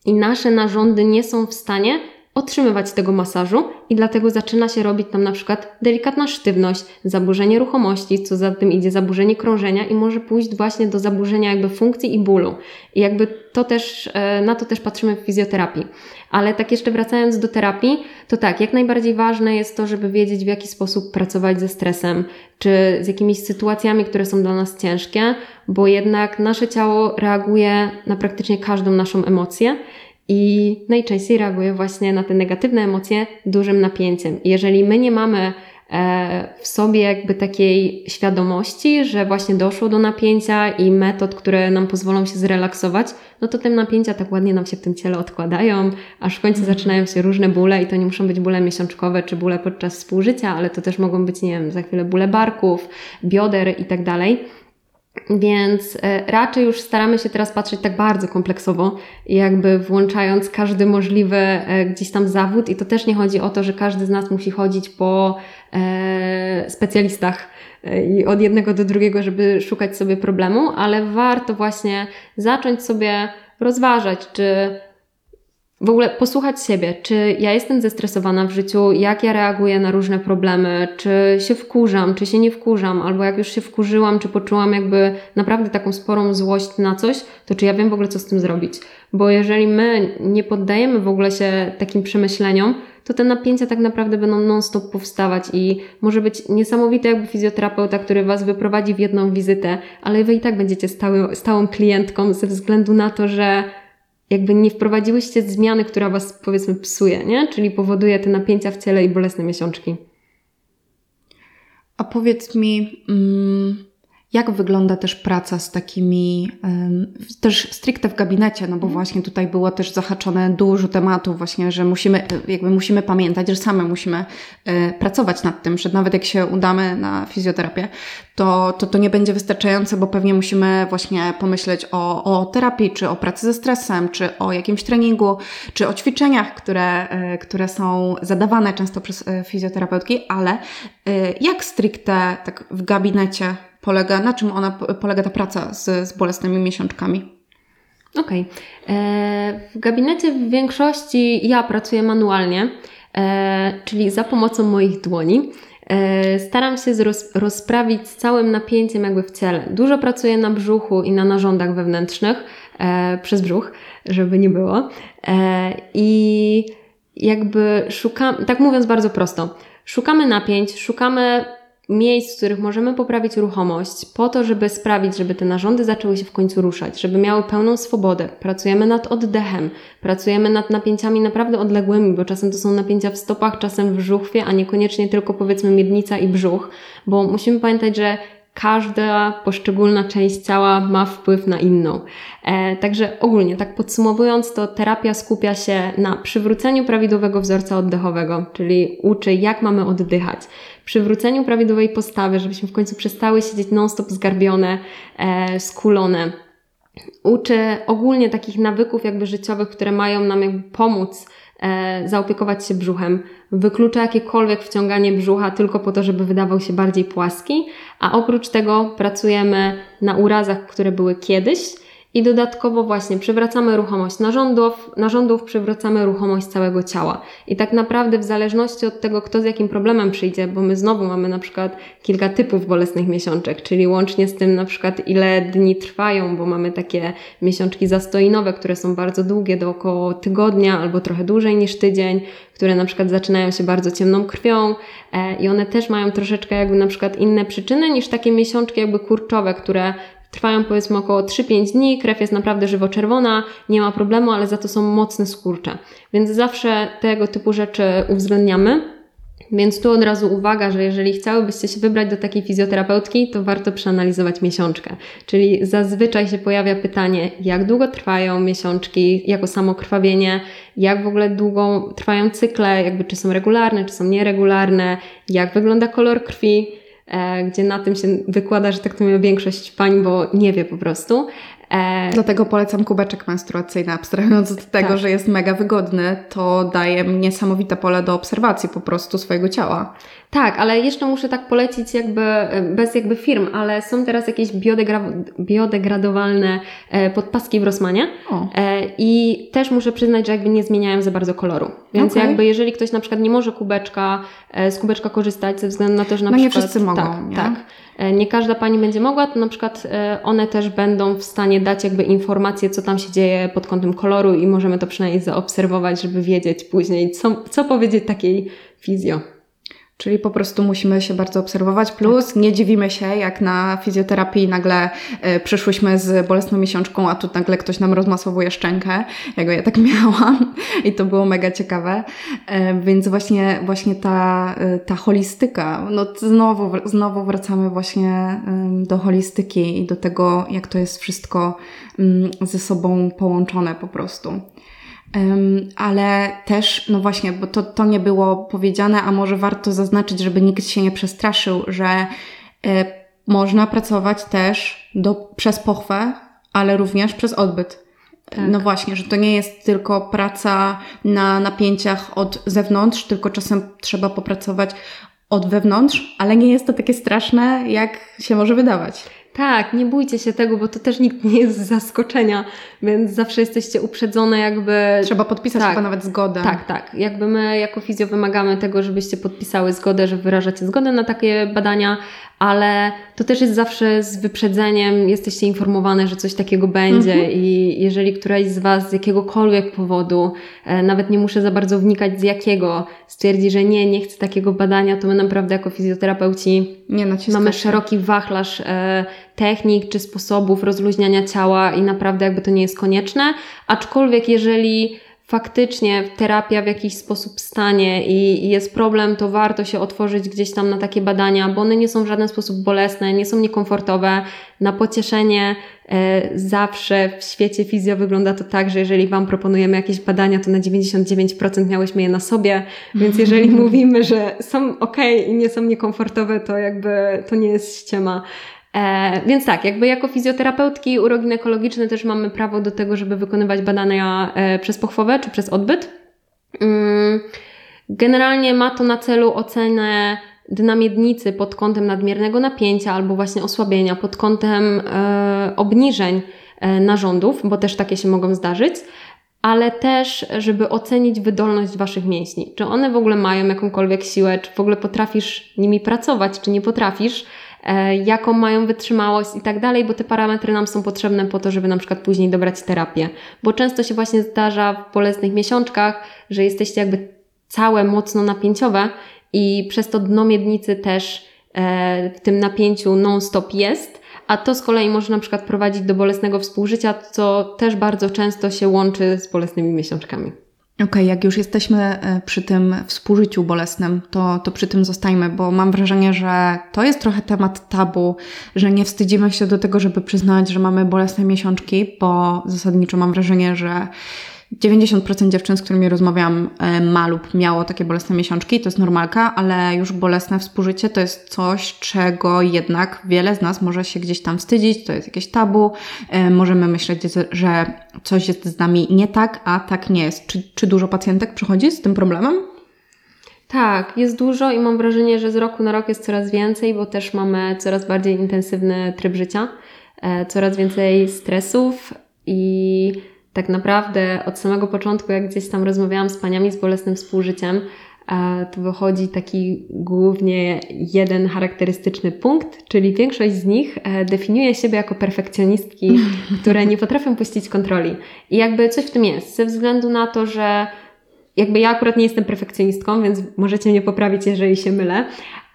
i nasze narządy nie są w stanie otrzymywać tego masażu i dlatego zaczyna się robić tam na przykład delikatna sztywność, zaburzenie ruchomości, co za tym idzie zaburzenie krążenia i może pójść właśnie do zaburzenia jakby funkcji i bólu. I jakby to też, e, na to też patrzymy w fizjoterapii. Ale tak jeszcze wracając do terapii, to tak, jak najbardziej ważne jest to, żeby wiedzieć w jaki sposób pracować ze stresem, czy z jakimiś sytuacjami, które są dla nas ciężkie, bo jednak nasze ciało reaguje na praktycznie każdą naszą emocję i najczęściej reaguje właśnie na te negatywne emocje dużym napięciem. Jeżeli my nie mamy e, w sobie jakby takiej świadomości, że właśnie doszło do napięcia i metod, które nam pozwolą się zrelaksować, no to te napięcia tak ładnie nam się w tym ciele odkładają, aż w końcu mm. zaczynają się różne bóle i to nie muszą być bóle miesiączkowe czy bóle podczas współżycia, ale to też mogą być, nie wiem, za chwilę bóle barków, bioder i tak dalej. Więc e, raczej już staramy się teraz patrzeć tak bardzo kompleksowo, jakby włączając każdy możliwy e, gdzieś tam zawód. I to też nie chodzi o to, że każdy z nas musi chodzić po e, specjalistach i od jednego do drugiego, żeby szukać sobie problemu, ale warto właśnie zacząć sobie rozważać, czy w ogóle posłuchać siebie, czy ja jestem zestresowana w życiu, jak ja reaguję na różne problemy, czy się wkurzam, czy się nie wkurzam, albo jak już się wkurzyłam, czy poczułam jakby naprawdę taką sporą złość na coś, to czy ja wiem w ogóle, co z tym zrobić. Bo jeżeli my nie poddajemy w ogóle się takim przemyśleniom, to te napięcia tak naprawdę będą non-stop powstawać i może być niesamowite jakby fizjoterapeuta, który Was wyprowadzi w jedną wizytę, ale Wy i tak będziecie stały, stałą klientką ze względu na to, że jakby nie wprowadziłyście zmiany, która Was powiedzmy psuje, nie? Czyli powoduje te napięcia w ciele i bolesne miesiączki. A powiedz mi, mm, jak wygląda też praca z takimi, też stricte w gabinecie, no bo mhm. właśnie tutaj było też zahaczone dużo tematów właśnie, że musimy, jakby musimy pamiętać, że same musimy e, pracować nad tym, że nawet jak się udamy na fizjoterapię, to to, to nie będzie wystarczające, bo pewnie musimy właśnie pomyśleć o, o terapii, czy o pracy ze stresem, czy o jakimś treningu, czy o ćwiczeniach, które, e, które są zadawane często przez e, fizjoterapeutki, ale jak stricte tak w gabinecie polega, na czym ona polega ta praca z, z bolesnymi miesiączkami? Okej. Okay. E, w gabinecie w większości ja pracuję manualnie, e, czyli za pomocą moich dłoni. E, staram się roz, rozprawić z całym napięciem jakby w ciele. Dużo pracuję na brzuchu i na narządach wewnętrznych przez brzuch, żeby nie było. I jakby szukam, tak mówiąc bardzo prosto, szukamy napięć, szukamy miejsc, w których możemy poprawić ruchomość, po to, żeby sprawić, żeby te narządy zaczęły się w końcu ruszać, żeby miały pełną swobodę. Pracujemy nad oddechem, pracujemy nad napięciami naprawdę odległymi, bo czasem to są napięcia w stopach, czasem w żuchwie, a niekoniecznie tylko powiedzmy miednica i brzuch, bo musimy pamiętać, że każda poszczególna część ciała ma wpływ na inną. E, także ogólnie, tak podsumowując, to terapia skupia się na przywróceniu prawidłowego wzorca oddechowego, czyli uczy, jak mamy oddychać, przywróceniu prawidłowej postawy, żebyśmy w końcu przestały siedzieć non-stop zgarbione, e, skulone. Uczy ogólnie takich nawyków jakby życiowych, które mają nam jakby pomóc zaopiekować się brzuchem. Wyklucza jakiekolwiek wciąganie brzucha tylko po to, żeby wydawał się bardziej płaski, a oprócz tego pracujemy na urazach, które były kiedyś, i dodatkowo właśnie przywracamy ruchomość narządów, narządów przywracamy ruchomość całego ciała. I tak naprawdę w zależności od tego, kto z jakim problemem przyjdzie, bo my znowu mamy na przykład kilka typów bolesnych miesiączek, czyli łącznie z tym na przykład ile dni trwają, bo mamy takie miesiączki zastoinowe, które są bardzo długie, do około tygodnia albo trochę dłużej niż tydzień, które na przykład zaczynają się bardzo ciemną krwią e, i one też mają troszeczkę jakby na przykład inne przyczyny niż takie miesiączki jakby kurczowe, które Trwają powiedzmy około 3-5 dni, krew jest naprawdę żywo-czerwona, nie ma problemu, ale za to są mocne skurcze. Więc zawsze tego typu rzeczy uwzględniamy. Więc tu od razu uwaga, że jeżeli chciałybyście się wybrać do takiej fizjoterapeutki, to warto przeanalizować miesiączkę. Czyli zazwyczaj się pojawia pytanie, jak długo trwają miesiączki jako samo krwawienie, jak w ogóle długo trwają cykle, jakby czy są regularne, czy są nieregularne, jak wygląda kolor krwi, gdzie na tym się wykłada, że tak to mówię, większość pań, bo nie wie po prostu. E... Dlatego polecam kubeczek menstruacyjny, abstrahując od tego, tak. że jest mega wygodny, to daje niesamowite pole do obserwacji po prostu swojego ciała. Tak, ale jeszcze muszę tak polecić jakby bez jakby firm, ale są teraz jakieś biodegra biodegradowalne e, podpaski w Rossmanie e, i też muszę przyznać, że jakby nie zmieniają za bardzo koloru. Więc okay. jakby jeżeli ktoś na przykład nie może kubeczka, e, z kubeczka korzystać ze względu na to, że na no przykład... nie wszyscy mogą, tak, nie? Tak. E, nie każda Pani będzie mogła, to na przykład e, one też będą w stanie dać jakby informacje, co tam się dzieje pod kątem koloru i możemy to przynajmniej zaobserwować, żeby wiedzieć później, co, co powiedzieć takiej fizjo. Czyli po prostu musimy się bardzo obserwować. Plus tak. nie dziwimy się, jak na fizjoterapii nagle y, przyszłyśmy z bolesną miesiączką, a tu nagle ktoś nam rozmasowuje szczękę, jak ja tak miałam i to było mega ciekawe. Y, więc właśnie, właśnie ta, y, ta holistyka, no znowu, znowu wracamy właśnie do holistyki i do tego, jak to jest wszystko ze sobą połączone po prostu. Ale też, no właśnie, bo to, to nie było powiedziane, a może warto zaznaczyć, żeby nikt się nie przestraszył, że e, można pracować też do, przez pochwę, ale również przez odbyt. Tak. No właśnie, że to nie jest tylko praca na napięciach od zewnątrz, tylko czasem trzeba popracować od wewnątrz, ale nie jest to takie straszne, jak się może wydawać. Tak, nie bójcie się tego, bo to też nikt nie jest z zaskoczenia, więc zawsze jesteście uprzedzone jakby... Trzeba podpisać tak, chyba nawet zgodę. Tak, tak. Jakby my jako fizjo wymagamy tego, żebyście podpisały zgodę, że wyrażacie zgodę na takie badania, ale to też jest zawsze z wyprzedzeniem, jesteście informowane, że coś takiego będzie mhm. i jeżeli któraś z Was z jakiegokolwiek powodu, e, nawet nie muszę za bardzo wnikać z jakiego, stwierdzi, że nie, nie chcę takiego badania, to my naprawdę jako fizjoterapeuci mamy szeroki wachlarz e, technik czy sposobów rozluźniania ciała i naprawdę jakby to nie jest konieczne, aczkolwiek jeżeli faktycznie terapia w jakiś sposób stanie i jest problem, to warto się otworzyć gdzieś tam na takie badania, bo one nie są w żaden sposób bolesne, nie są niekomfortowe. Na pocieszenie e, zawsze w świecie fizjo wygląda to tak, że jeżeli Wam proponujemy jakieś badania, to na 99% miałyśmy je na sobie, więc jeżeli mówimy, że są ok i nie są niekomfortowe, to jakby to nie jest ściema. E, więc tak, jakby jako fizjoterapeutki uroginekologiczne też mamy prawo do tego, żeby wykonywać badania e, przez pochwowę czy przez odbyt. Mm, generalnie ma to na celu ocenę dna miednicy pod kątem nadmiernego napięcia albo właśnie osłabienia, pod kątem e, obniżeń e, narządów, bo też takie się mogą zdarzyć ale też, żeby ocenić wydolność Waszych mięśni. Czy one w ogóle mają jakąkolwiek siłę, czy w ogóle potrafisz nimi pracować, czy nie potrafisz. E, jaką mają wytrzymałość i tak dalej, bo te parametry nam są potrzebne po to, żeby na przykład później dobrać terapię. Bo często się właśnie zdarza w bolesnych miesiączkach, że jesteście jakby całe mocno napięciowe i przez to dno miednicy też e, w tym napięciu non-stop jest, a to z kolei może na przykład prowadzić do bolesnego współżycia, co też bardzo często się łączy z bolesnymi miesiączkami. Okej, okay, jak już jesteśmy e, przy tym współżyciu bolesnym, to, to przy tym zostajmy, bo mam wrażenie, że to jest trochę temat tabu, że nie wstydzimy się do tego, żeby przyznać, że mamy bolesne miesiączki, bo zasadniczo mam wrażenie, że 90% dziewczyn, z którymi rozmawiam, e, ma lub miało takie bolesne miesiączki, to jest normalka, ale już bolesne współżycie to jest coś, czego jednak wiele z nas może się gdzieś tam wstydzić, to jest jakieś tabu, e, możemy myśleć, że coś jest z nami nie tak, a tak nie jest. Czy, czy dużo pacjentek przychodzi z tym problemem? Tak, jest dużo i mam wrażenie, że z roku na rok jest coraz więcej, bo też mamy coraz bardziej intensywny tryb życia, e, coraz więcej stresów i tak naprawdę od samego początku, jak gdzieś tam rozmawiałam z paniami z bolesnym współżyciem, e, to wychodzi taki głównie jeden charakterystyczny punkt, czyli większość z nich e, definiuje siebie jako perfekcjonistki, które nie potrafią puścić kontroli. I jakby coś w tym jest, ze względu na to, że jakby ja akurat nie jestem perfekcjonistką, więc możecie mnie poprawić, jeżeli się mylę,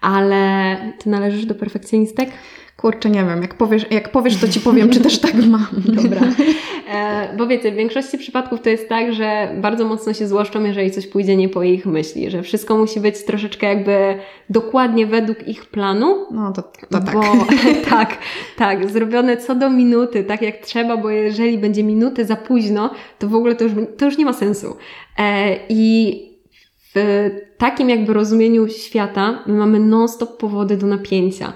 ale ty należysz do perfekcjonistek? Kurczę, nie wiem, jak powiesz, jak powiesz to Ci powiem, czy też tak mam. Dobra. E, bo wiecie, w większości przypadków to jest tak, że bardzo mocno się złoszczą, jeżeli coś pójdzie nie po ich myśli, że wszystko musi być troszeczkę jakby dokładnie według ich planu. No to, to tak. Bo, tak, tak, zrobione co do minuty, tak jak trzeba, bo jeżeli będzie minuty za późno, to w ogóle to już, to już nie ma sensu. E, I w takim jakby rozumieniu świata my mamy non-stop powody do napięcia.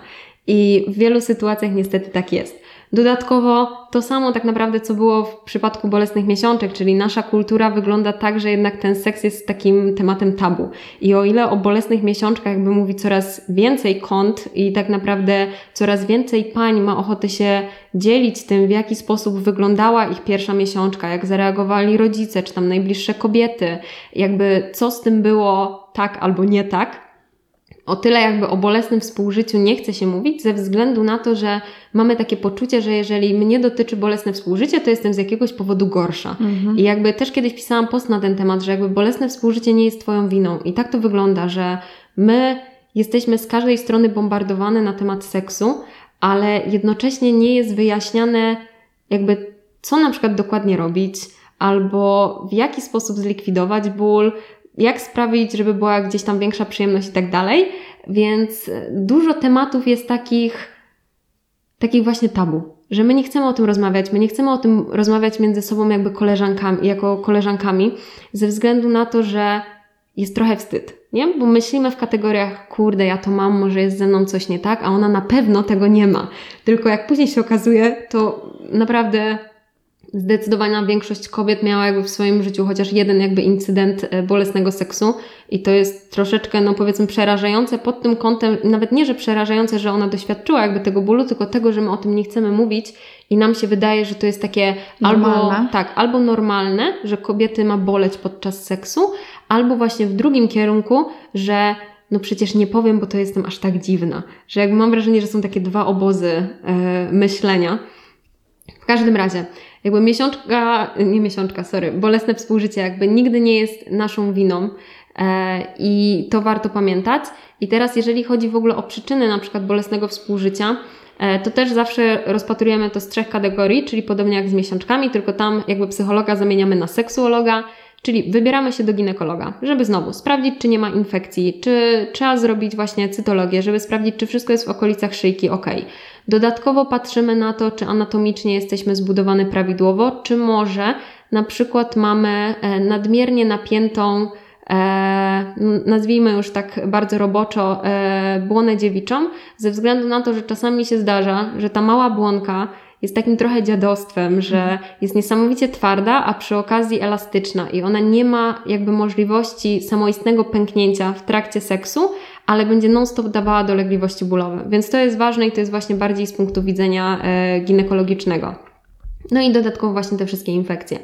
I w wielu sytuacjach niestety tak jest. Dodatkowo to samo tak naprawdę, co było w przypadku bolesnych miesiączek, czyli nasza kultura wygląda tak, że jednak ten seks jest takim tematem tabu. I o ile o bolesnych miesiączkach jakby mówi coraz więcej kont i tak naprawdę coraz więcej pań ma ochotę się dzielić tym, w jaki sposób wyglądała ich pierwsza miesiączka, jak zareagowali rodzice, czy tam najbliższe kobiety, jakby co z tym było tak albo nie tak, o tyle jakby o bolesnym współżyciu nie chce się mówić, ze względu na to, że mamy takie poczucie, że jeżeli mnie dotyczy bolesne współżycie, to jestem z jakiegoś powodu gorsza. Mhm. I jakby też kiedyś pisałam post na ten temat, że jakby bolesne współżycie nie jest Twoją winą. I tak to wygląda, że my jesteśmy z każdej strony bombardowane na temat seksu, ale jednocześnie nie jest wyjaśniane jakby co na przykład dokładnie robić, albo w jaki sposób zlikwidować ból, jak sprawić, żeby była gdzieś tam większa przyjemność i tak dalej. Więc dużo tematów jest takich, takich właśnie tabu, że my nie chcemy o tym rozmawiać, my nie chcemy o tym rozmawiać między sobą jakby koleżankami, jako koleżankami, ze względu na to, że jest trochę wstyd. nie? Bo myślimy w kategoriach, kurde, ja to mam, może jest ze mną coś nie tak, a ona na pewno tego nie ma. Tylko jak później się okazuje, to naprawdę zdecydowana większość kobiet miała jakby w swoim życiu chociaż jeden jakby incydent e, bolesnego seksu i to jest troszeczkę, no powiedzmy przerażające pod tym kątem, nawet nie, że przerażające, że ona doświadczyła jakby tego bólu, tylko tego, że my o tym nie chcemy mówić i nam się wydaje, że to jest takie normalne. albo tak, albo normalne, że kobiety ma boleć podczas seksu, albo właśnie w drugim kierunku, że no przecież nie powiem, bo to jestem aż tak dziwna, że jakby mam wrażenie, że są takie dwa obozy yy, myślenia. W każdym razie, jakby miesiączka, nie miesiączka, sorry, bolesne współżycie jakby nigdy nie jest naszą winą e, i to warto pamiętać. I teraz jeżeli chodzi w ogóle o przyczyny na przykład bolesnego współżycia, e, to też zawsze rozpatrujemy to z trzech kategorii, czyli podobnie jak z miesiączkami, tylko tam jakby psychologa zamieniamy na seksuologa, Czyli wybieramy się do ginekologa, żeby znowu sprawdzić, czy nie ma infekcji, czy trzeba zrobić właśnie cytologię, żeby sprawdzić, czy wszystko jest w okolicach szyjki ok. Dodatkowo patrzymy na to, czy anatomicznie jesteśmy zbudowani prawidłowo, czy może na przykład mamy e, nadmiernie napiętą, e, nazwijmy już tak bardzo roboczo, e, błonę dziewiczą, ze względu na to, że czasami się zdarza, że ta mała błonka jest takim trochę dziadostwem, że mhm. jest niesamowicie twarda, a przy okazji elastyczna i ona nie ma jakby możliwości samoistnego pęknięcia w trakcie seksu, ale będzie non-stop dawała dolegliwości bólowe. Więc to jest ważne i to jest właśnie bardziej z punktu widzenia e, ginekologicznego. No i dodatkowo właśnie te wszystkie infekcje.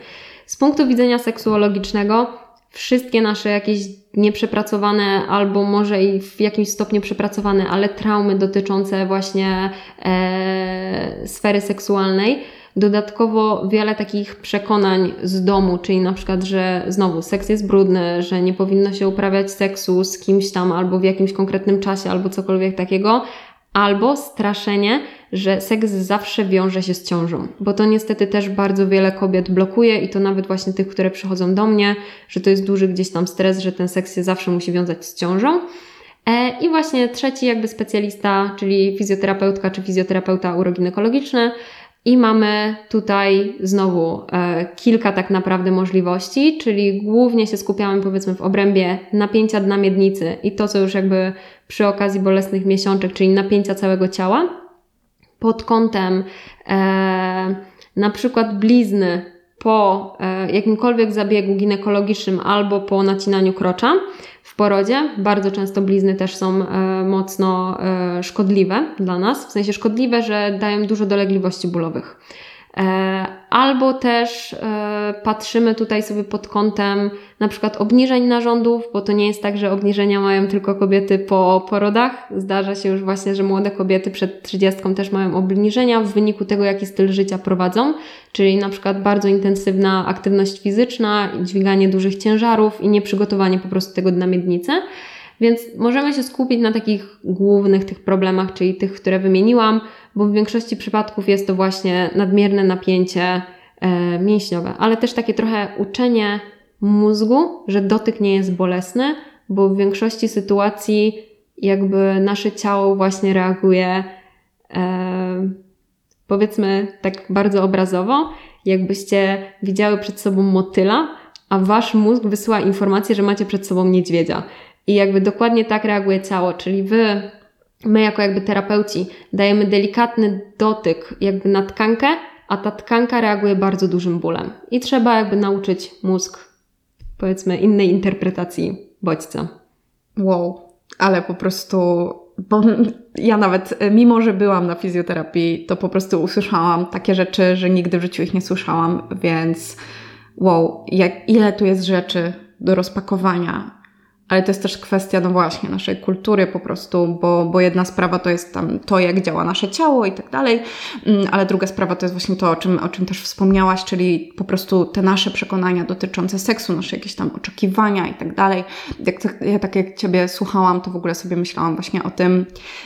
Z punktu widzenia seksuologicznego wszystkie nasze jakieś nieprzepracowane albo może i w jakimś stopniu przepracowane, ale traumy dotyczące właśnie e, sfery seksualnej. Dodatkowo wiele takich przekonań z domu, czyli na przykład, że znowu seks jest brudny, że nie powinno się uprawiać seksu z kimś tam albo w jakimś konkretnym czasie, albo cokolwiek takiego, albo straszenie, że seks zawsze wiąże się z ciążą, bo to niestety też bardzo wiele kobiet blokuje i to nawet właśnie tych, które przychodzą do mnie, że to jest duży gdzieś tam stres, że ten seks się zawsze musi wiązać z ciążą. E, I właśnie trzeci jakby specjalista, czyli fizjoterapeutka czy fizjoterapeuta uroginekologiczny, i mamy tutaj znowu e, kilka tak naprawdę możliwości, czyli głównie się skupiamy powiedzmy w obrębie napięcia dna miednicy i to, co już jakby przy okazji bolesnych miesiączek, czyli napięcia całego ciała. Pod kątem e, na przykład blizny po e, jakimkolwiek zabiegu ginekologicznym albo po nacinaniu krocza w porodzie. Bardzo często blizny też są e, mocno e, szkodliwe dla nas, w sensie szkodliwe, że dają dużo dolegliwości bólowych. E, albo też e, patrzymy tutaj sobie pod kątem na przykład obniżeń narządów, bo to nie jest tak, że obniżenia mają tylko kobiety po porodach. Zdarza się już właśnie, że młode kobiety przed 30 też mają obniżenia w wyniku tego, jaki styl życia prowadzą, czyli na przykład bardzo intensywna aktywność fizyczna, dźwiganie dużych ciężarów i nieprzygotowanie po prostu tego na miednicy. Więc możemy się skupić na takich głównych tych problemach, czyli tych, które wymieniłam, bo w większości przypadków jest to właśnie nadmierne napięcie e, mięśniowe, ale też takie trochę uczenie mózgu, że dotyk nie jest bolesny, bo w większości sytuacji jakby nasze ciało właśnie reaguje e, powiedzmy tak bardzo obrazowo, jakbyście widziały przed sobą motyla, a wasz mózg wysyła informację, że macie przed sobą niedźwiedzia. I jakby dokładnie tak reaguje ciało, czyli wy, my jako jakby terapeuci dajemy delikatny dotyk jakby na tkankę, a ta tkanka reaguje bardzo dużym bólem. I trzeba jakby nauczyć mózg, powiedzmy, innej interpretacji bodźca. Wow, ale po prostu, bo ja nawet, mimo że byłam na fizjoterapii, to po prostu usłyszałam takie rzeczy, że nigdy w życiu ich nie słyszałam, więc wow, jak, ile tu jest rzeczy do rozpakowania ale to jest też kwestia, no właśnie, naszej kultury po prostu, bo, bo jedna sprawa to jest tam to, jak działa nasze ciało i tak dalej, mm, ale druga sprawa to jest właśnie to, o czym, o czym też wspomniałaś, czyli po prostu te nasze przekonania dotyczące seksu, nasze jakieś tam oczekiwania i tak dalej. Jak, ja tak jak Ciebie słuchałam, to w ogóle sobie myślałam właśnie o tym,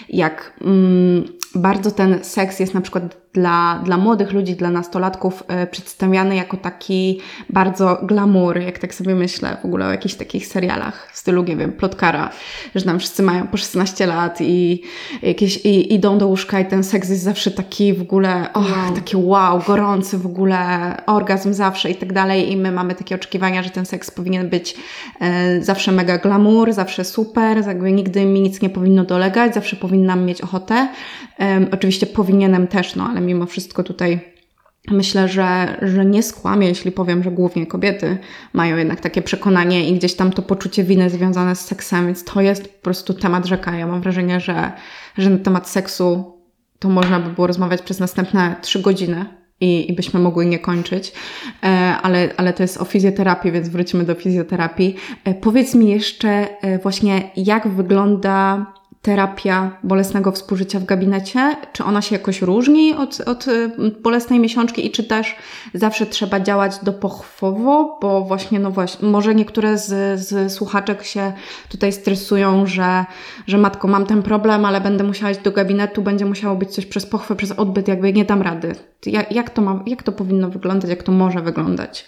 jak mm, bardzo ten seks jest na przykład dla, dla młodych ludzi, dla nastolatków y, przedstawiany jako taki bardzo glamour, jak tak sobie myślę w ogóle o jakichś takich serialach w stylu, nie wiem, plotkara, że tam wszyscy mają po 16 lat i jakieś i, idą do łóżka i ten seks jest zawsze taki w ogóle, oh, wow. taki wow, gorący w ogóle, orgazm zawsze i tak dalej i my mamy takie oczekiwania, że ten seks powinien być y, zawsze mega glamour, zawsze super, jakby nigdy mi nic nie powinno dolegać, zawsze powinnam mieć ochotę. Um, oczywiście powinienem też, no ale mimo wszystko tutaj myślę, że, że nie skłamię, jeśli powiem, że głównie kobiety mają jednak takie przekonanie i gdzieś tam to poczucie winy związane z seksem, więc to jest po prostu temat rzeka. Ja mam wrażenie, że, że na temat seksu to można by było rozmawiać przez następne trzy godziny, i, i byśmy mogły nie kończyć, e, ale, ale to jest o fizjoterapii, więc wrócimy do fizjoterapii. E, powiedz mi jeszcze e, właśnie, jak wygląda terapia bolesnego współżycia w gabinecie? Czy ona się jakoś różni od, od y, bolesnej miesiączki i czy też zawsze trzeba działać dopochwowo? Bo właśnie, no właśnie, może niektóre z, z słuchaczek się tutaj stresują, że, że matko, mam ten problem, ale będę musiała iść do gabinetu, będzie musiało być coś przez pochwę, przez odbyt, jakby nie dam rady. Jak, jak, to, ma, jak to powinno wyglądać, jak to może wyglądać?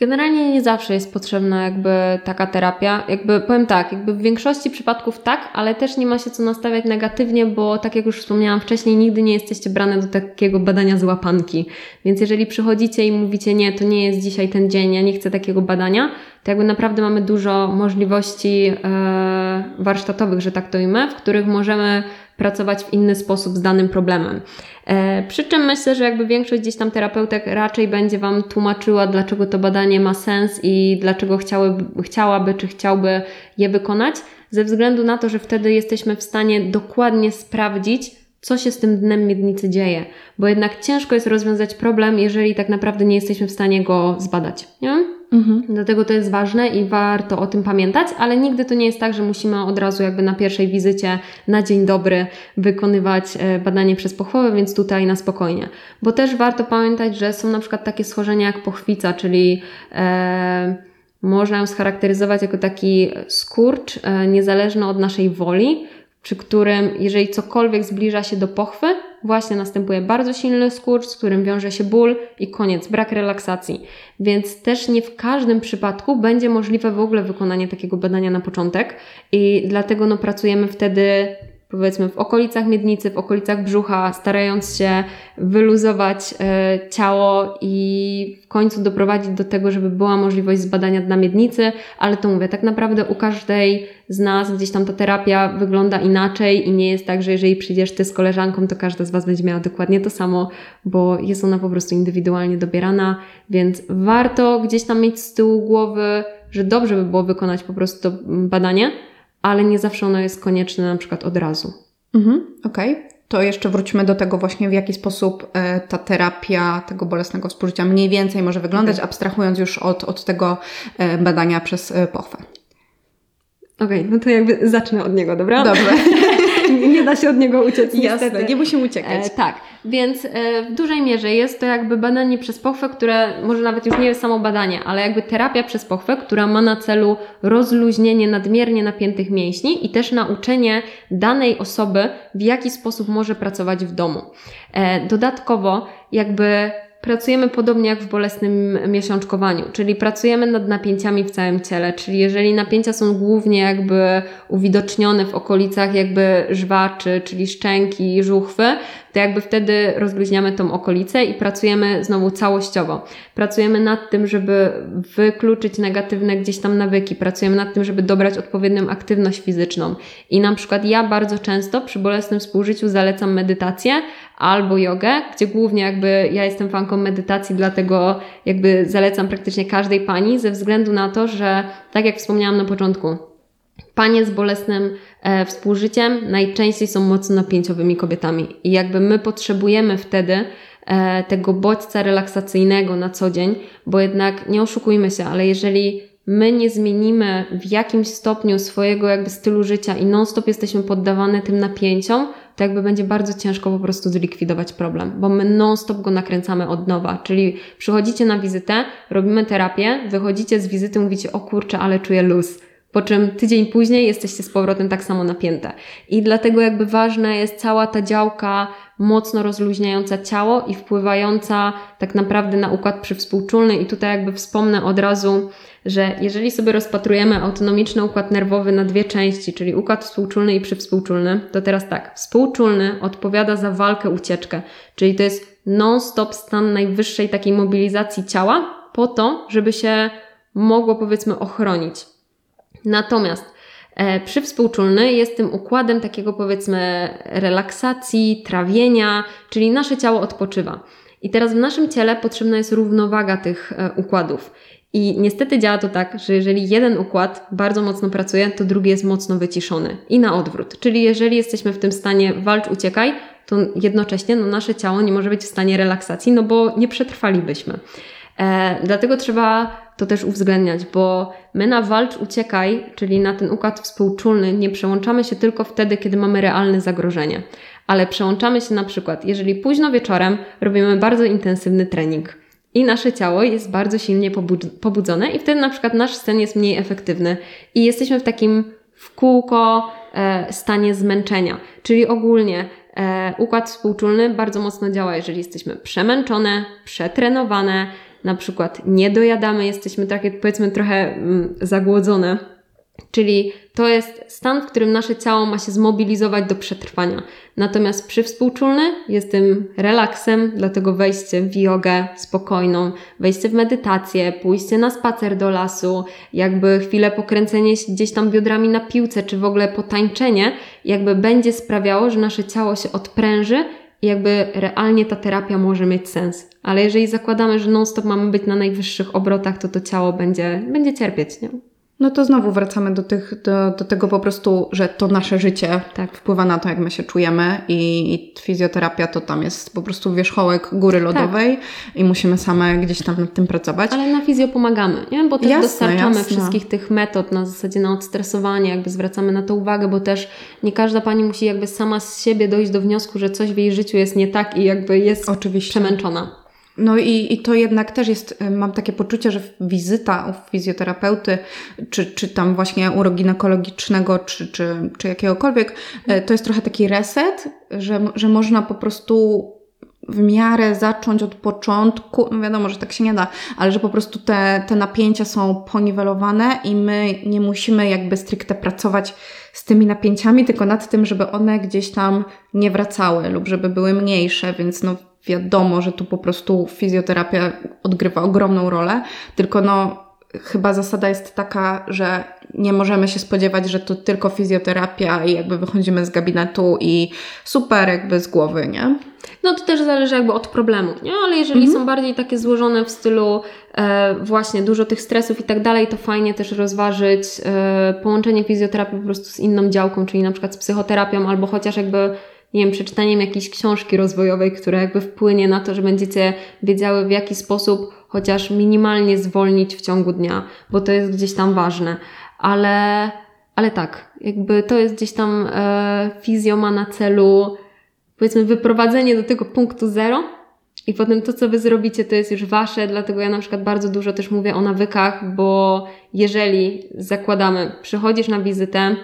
Generalnie nie zawsze jest potrzebna jakby taka terapia. Jakby powiem tak, jakby w większości przypadków tak, ale też nie ma się co nastawiać negatywnie, bo tak jak już wspomniałam wcześniej, nigdy nie jesteście brane do takiego badania z łapanki. Więc jeżeli przychodzicie i mówicie nie, to nie jest dzisiaj ten dzień, ja nie chcę takiego badania, to jakby naprawdę mamy dużo możliwości e, warsztatowych, że tak to imię, w których możemy pracować w inny sposób z danym problemem. E, przy czym myślę, że jakby większość gdzieś tam terapeutek raczej będzie Wam tłumaczyła, dlaczego to badanie ma sens i dlaczego chciałyby, chciałaby czy chciałby je wykonać, ze względu na to, że wtedy jesteśmy w stanie dokładnie sprawdzić, co się z tym dnem miednicy dzieje, bo jednak ciężko jest rozwiązać problem, jeżeli tak naprawdę nie jesteśmy w stanie go zbadać. Nie? Mhm. Dlatego to jest ważne i warto o tym pamiętać, ale nigdy to nie jest tak, że musimy od razu jakby na pierwszej wizycie na dzień dobry wykonywać e, badanie przez pochwowę, więc tutaj na spokojnie. Bo też warto pamiętać, że są na przykład takie schorzenia jak pochwica, czyli e, można ją scharakteryzować jako taki skurcz e, niezależny od naszej woli, przy którym jeżeli cokolwiek zbliża się do pochwy, właśnie następuje bardzo silny skurcz, z którym wiąże się ból i koniec, brak relaksacji. Więc też nie w każdym przypadku będzie możliwe w ogóle wykonanie takiego badania na początek i dlatego no, pracujemy wtedy powiedzmy w okolicach miednicy, w okolicach brzucha, starając się wyluzować e, ciało i w końcu doprowadzić do tego, żeby była możliwość zbadania dna miednicy, ale to mówię, tak naprawdę u każdej z nas gdzieś tam ta terapia wygląda inaczej i nie jest tak, że jeżeli przyjdziesz ty z koleżanką, to każda z Was będzie miała dokładnie to samo, bo jest ona po prostu indywidualnie dobierana, więc warto gdzieś tam mieć z tyłu głowy, że dobrze by było wykonać po prostu to badanie, ale nie zawsze ono jest konieczne na przykład od razu. Mhm, Okej. Okay. To jeszcze wróćmy do tego właśnie, w jaki sposób e, ta terapia tego bolesnego współżycia mniej więcej może wyglądać, okay. abstrahując już od, od tego e, badania przez e, pochwę. Okej, okay, no to jakby zacznę od niego, dobra? Dobrze. nie da się od niego uciec. Jasne, niestety. nie musimy uciekać. E, tak, więc e, w dużej mierze jest to jakby badanie przez pochwę, które może nawet już nie jest samo badanie, ale jakby terapia przez pochwę, która ma na celu rozluźnienie nadmiernie napiętych mięśni i też nauczenie danej osoby, w jaki sposób może pracować w domu. E, dodatkowo jakby pracujemy podobnie jak w bolesnym miesiączkowaniu, czyli pracujemy nad napięciami w całym ciele, czyli jeżeli napięcia są głównie jakby uwidocznione w okolicach jakby żwaczy, czyli szczęki, żuchwy, to jakby wtedy rozluźniamy tą okolicę i pracujemy znowu całościowo. Pracujemy nad tym, żeby wykluczyć negatywne gdzieś tam nawyki, pracujemy nad tym, żeby dobrać odpowiednią aktywność fizyczną. I na przykład ja bardzo często przy bolesnym współżyciu zalecam medytację albo jogę, gdzie głównie jakby ja jestem fanką medytacji, dlatego jakby zalecam praktycznie każdej pani ze względu na to, że tak jak wspomniałam na początku, Panie z bolesnym współżyciem najczęściej są mocno napięciowymi kobietami i jakby my potrzebujemy wtedy e, tego bodźca relaksacyjnego na co dzień, bo jednak nie oszukujmy się, ale jeżeli my nie zmienimy w jakimś stopniu swojego jakby stylu życia i non-stop jesteśmy poddawane tym napięciom, to jakby będzie bardzo ciężko po prostu zlikwidować problem, bo my non-stop go nakręcamy od nowa. Czyli przychodzicie na wizytę, robimy terapię, wychodzicie z wizyty, mówicie, o kurczę, ale czuję luz po czym tydzień później jesteście z powrotem tak samo napięte. I dlatego jakby ważna jest cała ta działka mocno rozluźniająca ciało i wpływająca tak naprawdę na układ przywspółczulny. I tutaj jakby wspomnę od razu, że jeżeli sobie rozpatrujemy autonomiczny układ nerwowy na dwie części, czyli układ współczulny i przywspółczulny, to teraz tak, współczulny odpowiada za walkę, ucieczkę, czyli to jest non-stop stan najwyższej takiej mobilizacji ciała po to, żeby się mogło powiedzmy ochronić. Natomiast e, przywspółczulny jest tym układem takiego powiedzmy relaksacji, trawienia, czyli nasze ciało odpoczywa. I teraz w naszym ciele potrzebna jest równowaga tych e, układów. I niestety działa to tak, że jeżeli jeden układ bardzo mocno pracuje, to drugi jest mocno wyciszony. I na odwrót. Czyli jeżeli jesteśmy w tym stanie walcz, uciekaj, to jednocześnie no, nasze ciało nie może być w stanie relaksacji, no bo nie przetrwalibyśmy. E, dlatego trzeba to też uwzględniać, bo my na walcz, uciekaj, czyli na ten układ współczulny, nie przełączamy się tylko wtedy, kiedy mamy realne zagrożenie, ale przełączamy się na przykład, jeżeli późno wieczorem robimy bardzo intensywny trening i nasze ciało jest bardzo silnie pobudzone i wtedy na przykład nasz sen jest mniej efektywny i jesteśmy w takim w kółko e, stanie zmęczenia, czyli ogólnie e, układ współczulny bardzo mocno działa, jeżeli jesteśmy przemęczone, przetrenowane, na przykład nie dojadamy, jesteśmy takie powiedzmy trochę mm, zagłodzone. Czyli to jest stan, w którym nasze ciało ma się zmobilizować do przetrwania. Natomiast przywspółczulny jest tym relaksem, dlatego wejście w jogę spokojną, wejście w medytację, pójście na spacer do lasu, jakby chwilę pokręcenie się gdzieś tam biodrami na piłce, czy w ogóle potańczenie, jakby będzie sprawiało, że nasze ciało się odpręży jakby realnie ta terapia może mieć sens. Ale jeżeli zakładamy, że non-stop mamy być na najwyższych obrotach, to to ciało będzie, będzie cierpieć, nie? No to znowu wracamy do, tych, do, do tego po prostu, że to nasze życie tak. wpływa na to, jak my się czujemy i, i fizjoterapia to tam jest po prostu wierzchołek góry tak. lodowej tak. i musimy same gdzieś tam nad tym pracować. Ale na fizjo pomagamy, nie? Bo też jasne, dostarczamy jasne. wszystkich tych metod na zasadzie na odstresowanie, jakby zwracamy na to uwagę, bo też nie każda pani musi jakby sama z siebie dojść do wniosku, że coś w jej życiu jest nie tak i jakby jest Oczywiście. przemęczona. No i, i to jednak też jest, y, mam takie poczucie, że wizyta u fizjoterapeuty, czy, czy tam właśnie uroginekologicznego, czy, czy, czy jakiegokolwiek, y, to jest trochę taki reset, że, że można po prostu w miarę zacząć od początku, no wiadomo, że tak się nie da, ale że po prostu te, te napięcia są poniwelowane i my nie musimy jakby stricte pracować z tymi napięciami, tylko nad tym, żeby one gdzieś tam nie wracały lub żeby były mniejsze, więc no wiadomo, że tu po prostu fizjoterapia odgrywa ogromną rolę, tylko no chyba zasada jest taka, że nie możemy się spodziewać, że to tylko fizjoterapia i jakby wychodzimy z gabinetu i super jakby z głowy, nie? No to też zależy jakby od problemu, nie? Ale jeżeli mhm. są bardziej takie złożone w stylu e, właśnie dużo tych stresów i tak dalej, to fajnie też rozważyć e, połączenie fizjoterapii po prostu z inną działką, czyli na przykład z psychoterapią albo chociaż jakby nie wiem, przeczytaniem jakiejś książki rozwojowej, która jakby wpłynie na to, że będziecie wiedziały w jaki sposób chociaż minimalnie zwolnić w ciągu dnia, bo to jest gdzieś tam ważne. Ale, ale tak, jakby to jest gdzieś tam e, fizjo ma na celu powiedzmy wyprowadzenie do tego punktu zero i potem to, co wy zrobicie, to jest już wasze, dlatego ja na przykład bardzo dużo też mówię o nawykach, bo jeżeli zakładamy, przychodzisz na wizytę,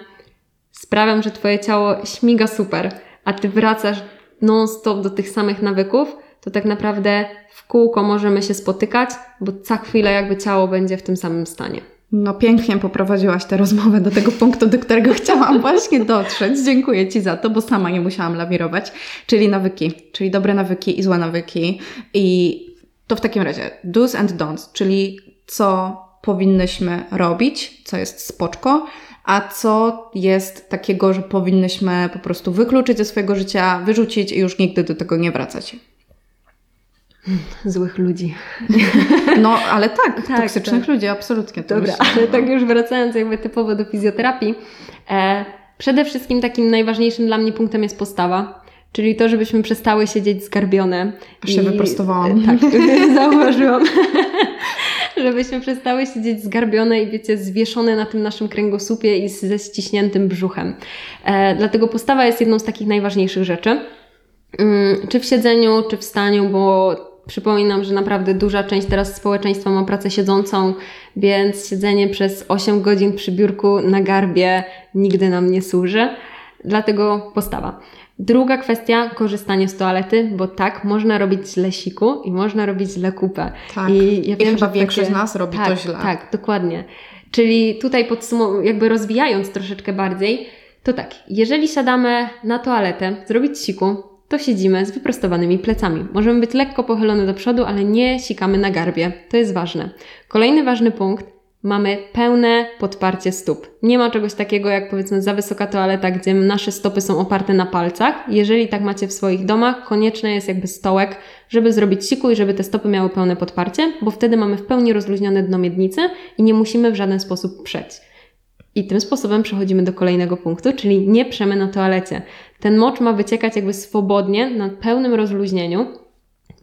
sprawiam, że twoje ciało śmiga super, a ty wracasz non-stop do tych samych nawyków, to tak naprawdę w kółko możemy się spotykać, bo za chwilę jakby ciało będzie w tym samym stanie. No pięknie poprowadziłaś tę rozmowę do tego punktu, do którego chciałam właśnie dotrzeć. Dziękuję Ci za to, bo sama nie musiałam lawirować. Czyli nawyki, czyli dobre nawyki i złe nawyki. I to w takim razie do's and don'ts, czyli co powinnyśmy robić, co jest spoczko, a co jest takiego, że powinnyśmy po prostu wykluczyć ze swojego życia, wyrzucić i już nigdy do tego nie wracać. Złych ludzi. No, ale tak, tak toksycznych tak. ludzi, absolutnie. Dobra, ale tak już wracając jakby typowo do fizjoterapii, e, przede wszystkim takim najważniejszym dla mnie punktem jest postawa. Czyli to, żebyśmy przestały siedzieć zgarbione. Aż się wyprostowałam. Tak, zauważyłam. żebyśmy przestały siedzieć zgarbione i wiecie, zwieszone na tym naszym kręgosłupie i ze ściśniętym brzuchem. E, dlatego postawa jest jedną z takich najważniejszych rzeczy. Mm, czy w siedzeniu, czy w staniu, bo przypominam, że naprawdę duża część teraz społeczeństwa ma pracę siedzącą, więc siedzenie przez 8 godzin przy biurku na garbie nigdy nam nie służy. Dlatego postawa. Druga kwestia, korzystanie z toalety, bo tak, można robić źle siku i można robić źle kupę. Tak. I, ja I wiem, chyba że większość takie... z nas robi tak, to źle. Tak, dokładnie. Czyli tutaj podsumowując, jakby rozwijając troszeczkę bardziej, to tak, jeżeli siadamy na toaletę, zrobić siku, to siedzimy z wyprostowanymi plecami. Możemy być lekko pochylone do przodu, ale nie sikamy na garbie. To jest ważne. Kolejny ważny punkt, mamy pełne podparcie stóp. Nie ma czegoś takiego jak powiedzmy za wysoka toaleta, gdzie nasze stopy są oparte na palcach. Jeżeli tak macie w swoich domach, konieczny jest jakby stołek, żeby zrobić siku i żeby te stopy miały pełne podparcie, bo wtedy mamy w pełni rozluźnione dno miednicy i nie musimy w żaden sposób przeć. I tym sposobem przechodzimy do kolejnego punktu, czyli nie przemy na toalecie. Ten mocz ma wyciekać jakby swobodnie, na pełnym rozluźnieniu,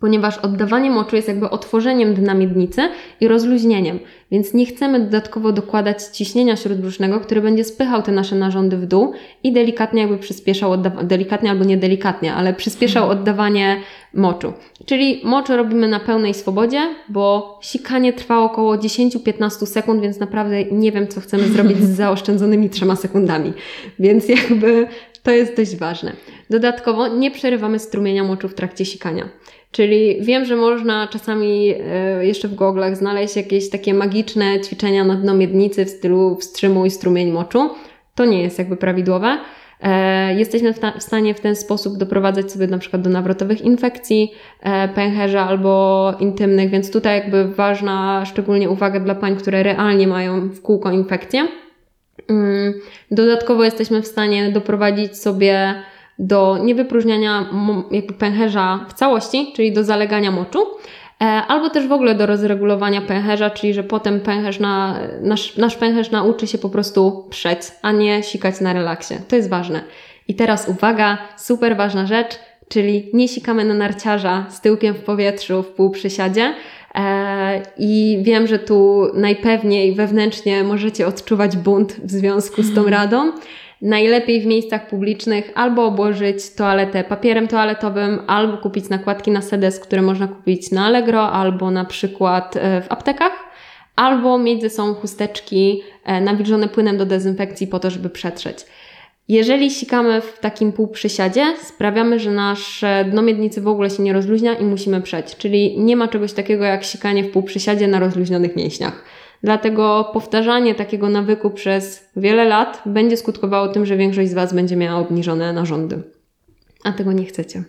ponieważ oddawanie moczu jest jakby otworzeniem dna miednicy i rozluźnieniem, więc nie chcemy dodatkowo dokładać ciśnienia śródbrzusznego, który będzie spychał te nasze narządy w dół i delikatnie jakby przyspieszał, delikatnie albo niedelikatnie, ale przyspieszał mhm. oddawanie moczu. Czyli mocz robimy na pełnej swobodzie, bo sikanie trwa około 10-15 sekund, więc naprawdę nie wiem, co chcemy zrobić z zaoszczędzonymi trzema sekundami. Więc jakby to jest dość ważne. Dodatkowo nie przerywamy strumienia moczu w trakcie sikania. Czyli wiem, że można czasami e, jeszcze w goglach znaleźć jakieś takie magiczne ćwiczenia na dno miednicy w stylu wstrzymuj strumień moczu. To nie jest jakby prawidłowe. E, jesteśmy w stanie w ten sposób doprowadzać sobie na przykład do nawrotowych infekcji e, pęcherza albo intymnych, więc tutaj jakby ważna szczególnie uwaga dla pań, które realnie mają w kółko infekcję. Mm, dodatkowo jesteśmy w stanie doprowadzić sobie do niewypróżniania jakby pęcherza w całości, czyli do zalegania moczu, e, albo też w ogóle do rozregulowania pęcherza, czyli że potem pęcherz na, nasz, nasz pęcherz nauczy się po prostu przeć, a nie sikać na relaksie. To jest ważne. I teraz uwaga, super ważna rzecz, czyli nie sikamy na narciarza z tyłkiem w powietrzu w półprzysiadzie. E, I wiem, że tu najpewniej wewnętrznie możecie odczuwać bunt w związku z tą radą. Najlepiej w miejscach publicznych albo obłożyć toaletę papierem toaletowym, albo kupić nakładki na sedes, które można kupić na Allegro, albo na przykład e, w aptekach, albo mieć ze sobą chusteczki e, nawilżone płynem do dezynfekcji po to, żeby przetrzeć. Jeżeli sikamy w takim półprzysiadzie, sprawiamy, że nasze dno miednicy w ogóle się nie rozluźnia i musimy przeć. Czyli nie ma czegoś takiego jak sikanie w półprzysiadzie na rozluźnionych mięśniach. Dlatego powtarzanie takiego nawyku przez wiele lat będzie skutkowało tym, że większość z Was będzie miała obniżone narządy. A tego nie chcecie.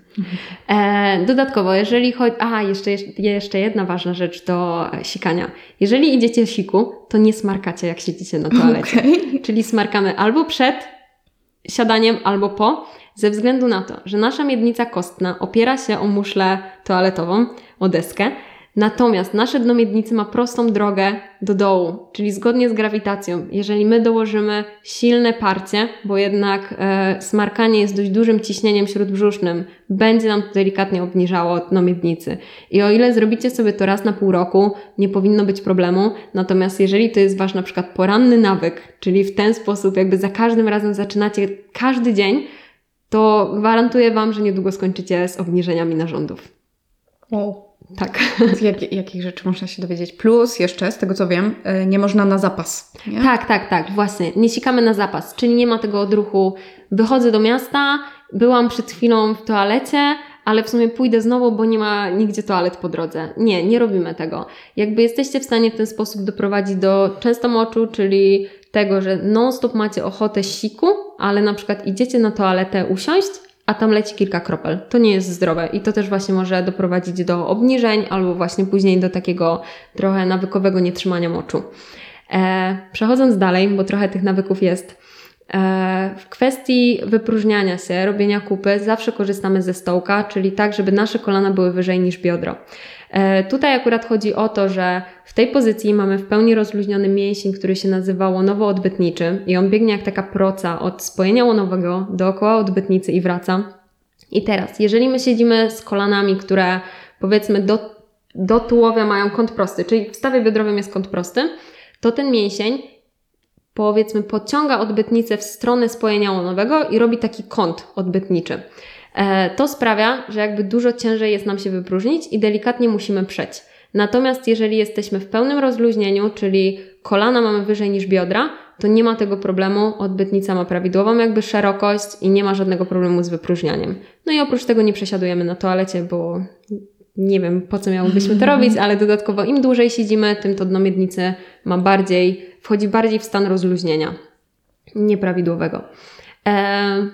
E, dodatkowo, jeżeli chodzi. Aha, jeszcze, jeszcze jedna ważna rzecz do sikania. Jeżeli idziecie siku, to nie smarkacie, jak siedzicie na toalecie. Okay. Czyli smarkamy albo przed siadaniem, albo po, ze względu na to, że nasza miednica kostna opiera się o muszlę toaletową, o deskę, Natomiast nasze dno miednicy ma prostą drogę do dołu, czyli zgodnie z grawitacją. Jeżeli my dołożymy silne parcie, bo jednak e, smarkanie jest dość dużym ciśnieniem śródbrzusznym, będzie nam to delikatnie obniżało dno miednicy. I o ile zrobicie sobie to raz na pół roku, nie powinno być problemu. Natomiast jeżeli to jest Wasz na przykład poranny nawyk, czyli w ten sposób jakby za każdym razem zaczynacie każdy dzień, to gwarantuję Wam, że niedługo skończycie z obniżeniami narządów. Wow. Tak. Z jak, jakich rzeczy można się dowiedzieć? Plus jeszcze, z tego co wiem, e, nie można na zapas. Nie? Tak, tak, tak, właśnie. Nie sikamy na zapas, czyli nie ma tego odruchu. Wychodzę do miasta, byłam przed chwilą w toalecie, ale w sumie pójdę znowu, bo nie ma nigdzie toalet po drodze. Nie, nie robimy tego. Jakby jesteście w stanie w ten sposób doprowadzić do często moczu, czyli tego, że non-stop macie ochotę siku, ale na przykład idziecie na toaletę usiąść, a tam leci kilka kropel. To nie jest zdrowe i to też właśnie może doprowadzić do obniżeń albo właśnie później do takiego trochę nawykowego nietrzymania moczu. E, przechodząc dalej, bo trochę tych nawyków jest. E, w kwestii wypróżniania się, robienia kupy, zawsze korzystamy ze stołka, czyli tak, żeby nasze kolana były wyżej niż biodro. E, tutaj akurat chodzi o to, że w tej pozycji mamy w pełni rozluźniony mięsień, który się nazywa łonowo-odbytniczy i on biegnie jak taka proca od spojenia łonowego dookoła odbytnicy i wraca. I teraz, jeżeli my siedzimy z kolanami, które powiedzmy do, do tułowia mają kąt prosty, czyli w stawie biodrowym jest kąt prosty, to ten mięsień powiedzmy podciąga odbytnicę w stronę spojenia łonowego i robi taki kąt odbytniczy. E, to sprawia, że jakby dużo ciężej jest nam się wypróżnić i delikatnie musimy przeć. Natomiast jeżeli jesteśmy w pełnym rozluźnieniu, czyli kolana mamy wyżej niż biodra, to nie ma tego problemu, odbytnica ma prawidłową jakby szerokość i nie ma żadnego problemu z wypróżnianiem. No i oprócz tego nie przesiadujemy na toalecie, bo nie wiem po co miałobyśmy to robić, ale dodatkowo im dłużej siedzimy, tym to dno miednicy ma bardziej, wchodzi bardziej w stan rozluźnienia nieprawidłowego. Eee,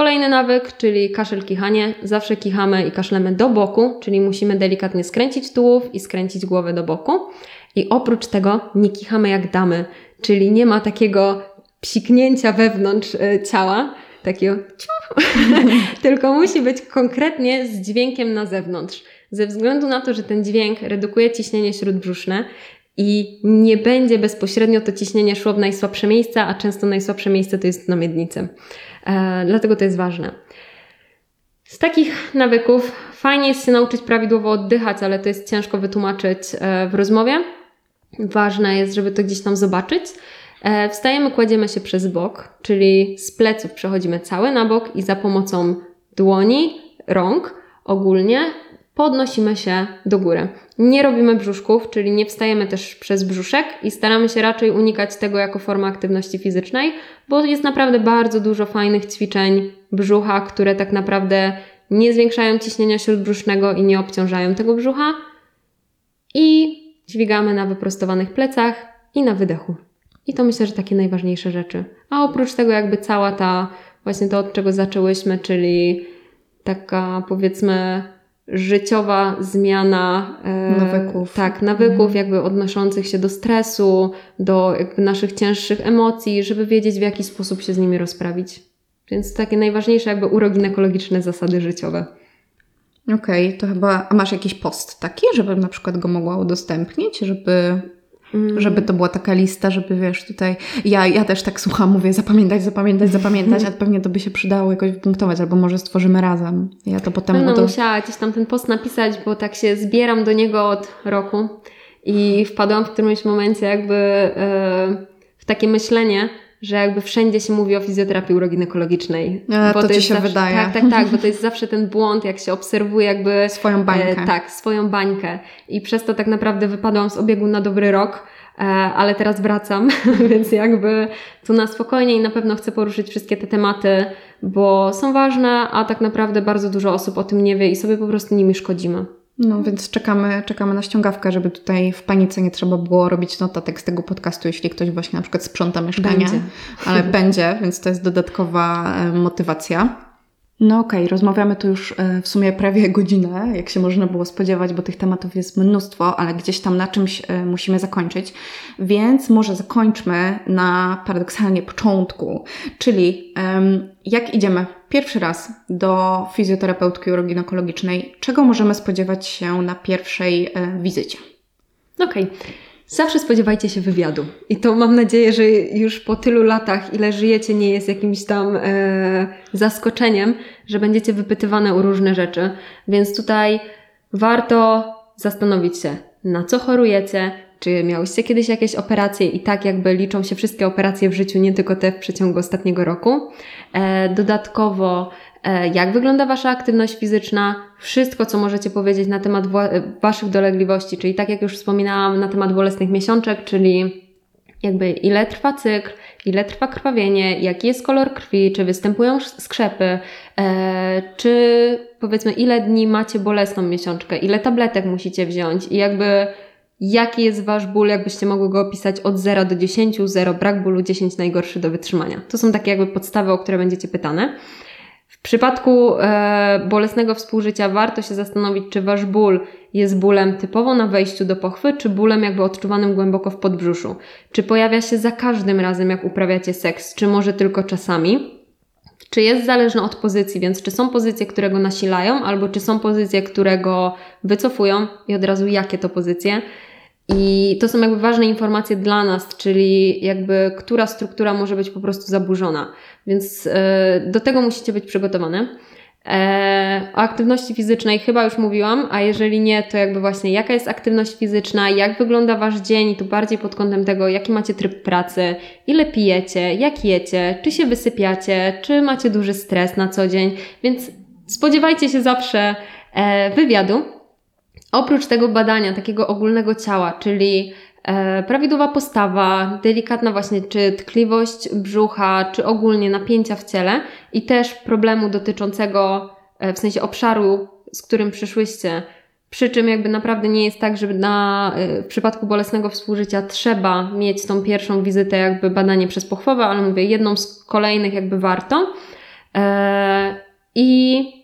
kolejny nawyk, czyli kaszel kichanie. Zawsze kichamy i kaszlemy do boku, czyli musimy delikatnie skręcić tułów i skręcić głowę do boku. I oprócz tego nie kichamy jak damy, czyli nie ma takiego psiknięcia wewnątrz e, ciała, takiego tylko musi być konkretnie z dźwiękiem na zewnątrz. Ze względu na to, że ten dźwięk redukuje ciśnienie śródbrzuszne i nie będzie bezpośrednio to ciśnienie szło w najsłabsze miejsca, a często najsłabsze miejsce to jest na miednicy. E, dlatego to jest ważne. Z takich nawyków fajnie jest się nauczyć prawidłowo oddychać, ale to jest ciężko wytłumaczyć e, w rozmowie. Ważne jest, żeby to gdzieś tam zobaczyć. E, wstajemy, kładziemy się przez bok, czyli z pleców przechodzimy cały na bok i za pomocą dłoni, rąk ogólnie podnosimy się do góry. Nie robimy brzuszków, czyli nie wstajemy też przez brzuszek i staramy się raczej unikać tego jako forma aktywności fizycznej, bo jest naprawdę bardzo dużo fajnych ćwiczeń brzucha, które tak naprawdę nie zwiększają ciśnienia śródbrzusznego i nie obciążają tego brzucha. I dźwigamy na wyprostowanych plecach i na wydechu. I to myślę, że takie najważniejsze rzeczy. A oprócz tego, jakby cała ta, właśnie to, od czego zaczęłyśmy, czyli taka powiedzmy życiowa zmiana e, nawyków. Tak, nawyków, mhm. jakby odnoszących się do stresu, do jakby naszych cięższych emocji, żeby wiedzieć, w jaki sposób się z nimi rozprawić. Więc takie najważniejsze, jakby uroginekologiczne zasady życiowe. Okej, okay, to chyba. A masz jakiś post taki, żebym na przykład go mogła udostępnić, żeby Mm. Żeby to była taka lista, żeby wiesz, tutaj. Ja, ja też tak słucham, mówię, zapamiętać, zapamiętać, zapamiętać, a pewnie to by się przydało jakoś wypunktować, albo może stworzymy razem. Ja to potem. No, to... musiała gdzieś tam ten post napisać, bo tak się zbieram do niego od roku i wpadłam w którymś momencie jakby yy, w takie myślenie, że jakby wszędzie się mówi o fizjoterapii uroginekologicznej. E, bo to, to ci się zawsze, wydaje. Tak, tak, tak, bo to jest zawsze ten błąd, jak się obserwuje jakby... Swoją bańkę. E, tak, swoją bańkę. I przez to tak naprawdę wypadłam z obiegu na dobry rok, e, ale teraz wracam, więc jakby tu na spokojnie i na pewno chcę poruszyć wszystkie te tematy, bo są ważne, a tak naprawdę bardzo dużo osób o tym nie wie i sobie po prostu nimi szkodzimy. No więc czekamy, czekamy na ściągawkę, żeby tutaj w panice nie trzeba było robić notatek z tego podcastu, jeśli ktoś właśnie na przykład sprząta mieszkanie. Będzie. Ale będzie, więc to jest dodatkowa e, motywacja. No okej, okay, rozmawiamy tu już e, w sumie prawie godzinę, jak się można było spodziewać, bo tych tematów jest mnóstwo, ale gdzieś tam na czymś e, musimy zakończyć. Więc może zakończmy na paradoksalnie początku, czyli jak idziemy pierwszy raz do fizjoterapeutki uroginekologicznej, czego możemy spodziewać się na pierwszej e, wizycie? Okej. Okay. Zawsze spodziewajcie się wywiadu. I to mam nadzieję, że już po tylu latach, ile żyjecie, nie jest jakimś tam e, zaskoczeniem, że będziecie wypytywane o różne rzeczy. Więc tutaj warto zastanowić się, na co chorujecie, czy miałyście kiedyś jakieś operacje i tak jakby liczą się wszystkie operacje w życiu, nie tylko te w przeciągu ostatniego roku. E, dodatkowo jak wygląda Wasza aktywność fizyczna, wszystko, co możecie powiedzieć na temat Waszych dolegliwości, czyli tak jak już wspominałam, na temat bolesnych miesiączek, czyli jakby ile trwa cykl, ile trwa krwawienie, jaki jest kolor krwi, czy występują skrzepy, e, czy powiedzmy ile dni macie bolesną miesiączkę, ile tabletek musicie wziąć i jakby jaki jest Wasz ból, jakbyście mogły go opisać od 0 do 10, 0 brak bólu, 10 najgorszy do wytrzymania. To są takie jakby podstawy, o które będziecie pytane. W przypadku e, bolesnego współżycia warto się zastanowić, czy wasz ból jest bólem typowo na wejściu do pochwy, czy bólem jakby odczuwanym głęboko w podbrzuszu. Czy pojawia się za każdym razem, jak uprawiacie seks, czy może tylko czasami. Czy jest zależny od pozycji, więc czy są pozycje, które go nasilają, albo czy są pozycje, które go wycofują i od razu jakie to pozycje. I to są jakby ważne informacje dla nas, czyli jakby która struktura może być po prostu zaburzona. Więc e, do tego musicie być przygotowane. E, o aktywności fizycznej chyba już mówiłam, a jeżeli nie, to jakby właśnie jaka jest aktywność fizyczna, jak wygląda Wasz dzień tu bardziej pod kątem tego, jaki macie tryb pracy, ile pijecie, jak jecie, czy się wysypiacie, czy macie duży stres na co dzień, więc spodziewajcie się zawsze e, wywiadu. Oprócz tego badania takiego ogólnego ciała, czyli e, prawidłowa postawa, delikatna właśnie czy tkliwość brzucha, czy ogólnie napięcia w ciele i też problemu dotyczącego e, w sensie obszaru, z którym przyszłyście, przy czym jakby naprawdę nie jest tak, że na, y, w przypadku bolesnego współżycia trzeba mieć tą pierwszą wizytę jakby badanie przez pochwowę, ale mówię, jedną z kolejnych jakby warto. E, I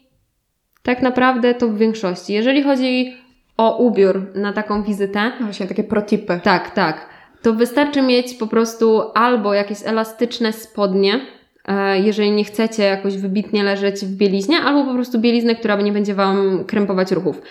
tak naprawdę to w większości. Jeżeli chodzi o ubiór na taką wizytę. No właśnie takie protipy. Tak, tak. To wystarczy mieć po prostu albo jakieś elastyczne spodnie, e, jeżeli nie chcecie jakoś wybitnie leżeć w bieliźnie, albo po prostu bieliznę, która nie będzie Wam krępować ruchów.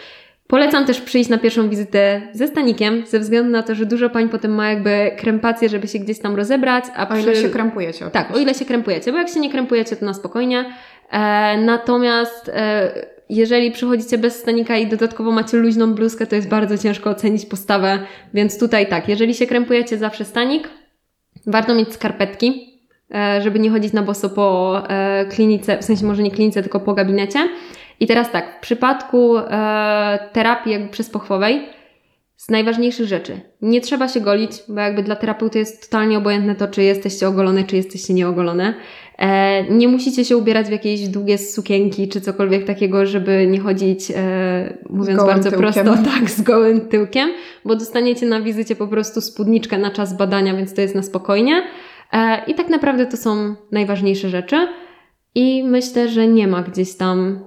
Polecam też przyjść na pierwszą wizytę ze stanikiem, ze względu na to, że dużo pań potem ma jakby krępację, żeby się gdzieś tam rozebrać. A o ile się krępujecie. Tak, o ile się krępujecie, bo jak się nie krępujecie, to na spokojnie. E, natomiast e, jeżeli przychodzicie bez stanika i dodatkowo macie luźną bluzkę, to jest bardzo ciężko ocenić postawę, więc tutaj tak, jeżeli się krępujecie, zawsze stanik. Warto mieć skarpetki, e, żeby nie chodzić na boso po e, klinice, w sensie może nie klinice, tylko po gabinecie. I teraz tak, w przypadku e, terapii jakby przezpochwowej z najważniejszych rzeczy. Nie trzeba się golić, bo jakby dla terapeuty jest totalnie obojętne to, czy jesteście ogolone, czy jesteście nieogolone. E, nie musicie się ubierać w jakieś długie sukienki, czy cokolwiek takiego, żeby nie chodzić, e, mówiąc bardzo tyłkiem. prosto, tak, z gołym tyłkiem, bo dostaniecie na wizycie po prostu spódniczkę na czas badania, więc to jest na spokojnie. E, I tak naprawdę to są najważniejsze rzeczy. I myślę, że nie ma gdzieś tam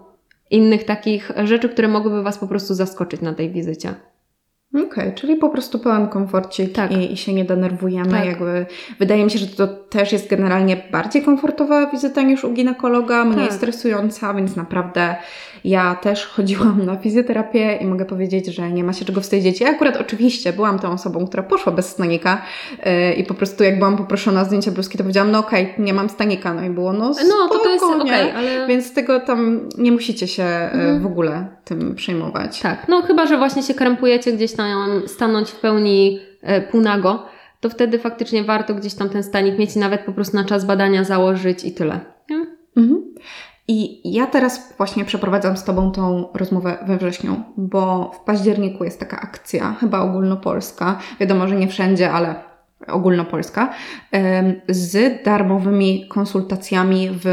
innych takich rzeczy, które mogłyby Was po prostu zaskoczyć na tej wizycie. Okej, okay, czyli po prostu pełen komforcik tak. i, i, się nie denerwujemy. Tak. Jakby, wydaje mi się, że to też jest generalnie bardziej komfortowa wizyta niż u ginekologa, mniej tak. stresująca, więc naprawdę ja też chodziłam na fizjoterapię i mogę powiedzieć, że nie ma się czego wstydzić. Ja akurat oczywiście byłam tą osobą, która poszła bez stanika yy, i po prostu jak byłam poproszona o zdjęcie bluzki, to powiedziałam, no okej, okay, nie mam stanika. No i było, no spoko, No to, to jest okej, okay, ale... Więc tego tam nie musicie się e, mhm. w ogóle tym przejmować. Tak, no chyba, że właśnie się krępujecie gdzieś tam stanąć w pełni e, półnago, to wtedy faktycznie warto gdzieś tam ten stanik mieć i nawet po prostu na czas badania założyć i tyle. Mhm. I ja teraz właśnie przeprowadzam z Tobą tą rozmowę we wrześniu, bo w październiku jest taka akcja, chyba ogólnopolska, wiadomo, że nie wszędzie, ale ogólnopolska, z darmowymi konsultacjami w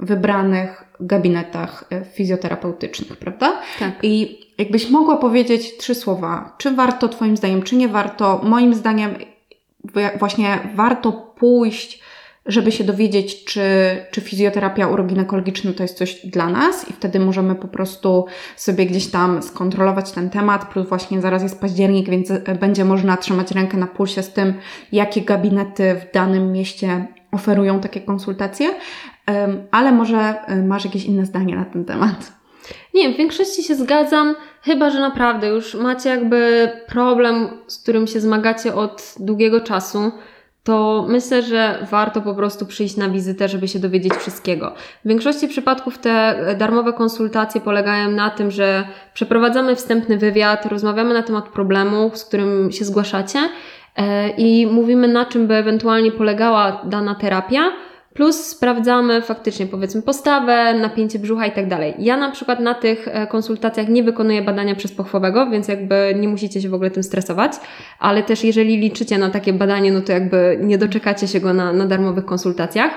wybranych gabinetach e, fizjoterapeutycznych, prawda? Tak. I jakbyś mogła powiedzieć trzy słowa, czy warto Twoim zdaniem, czy nie warto? Moim zdaniem właśnie warto pójść żeby się dowiedzieć, czy, czy fizjoterapia uroginekologiczna to jest coś dla nas i wtedy możemy po prostu sobie gdzieś tam skontrolować ten temat, plus właśnie zaraz jest październik, więc e, będzie można trzymać rękę na pulsie z tym, jakie gabinety w danym mieście oferują takie konsultacje, ale może e, masz jakieś inne zdanie na ten temat. Nie, w większości się zgadzam, chyba że naprawdę już macie jakby problem, z którym się zmagacie od długiego czasu to myślę, że warto po prostu przyjść na wizytę, żeby się dowiedzieć wszystkiego. W większości przypadków te darmowe konsultacje polegają na tym, że przeprowadzamy wstępny wywiad, rozmawiamy na temat problemu, z którym się zgłaszacie e, i mówimy na czym by ewentualnie polegała dana terapia Plus sprawdzamy faktycznie, powiedzmy, postawę, napięcie brzucha i tak dalej. Ja na przykład na tych e, konsultacjach nie wykonuję badania przez pochwowego, więc jakby nie musicie się w ogóle tym stresować, ale też jeżeli liczycie na takie badanie, no to jakby nie doczekacie się go na, na darmowych konsultacjach.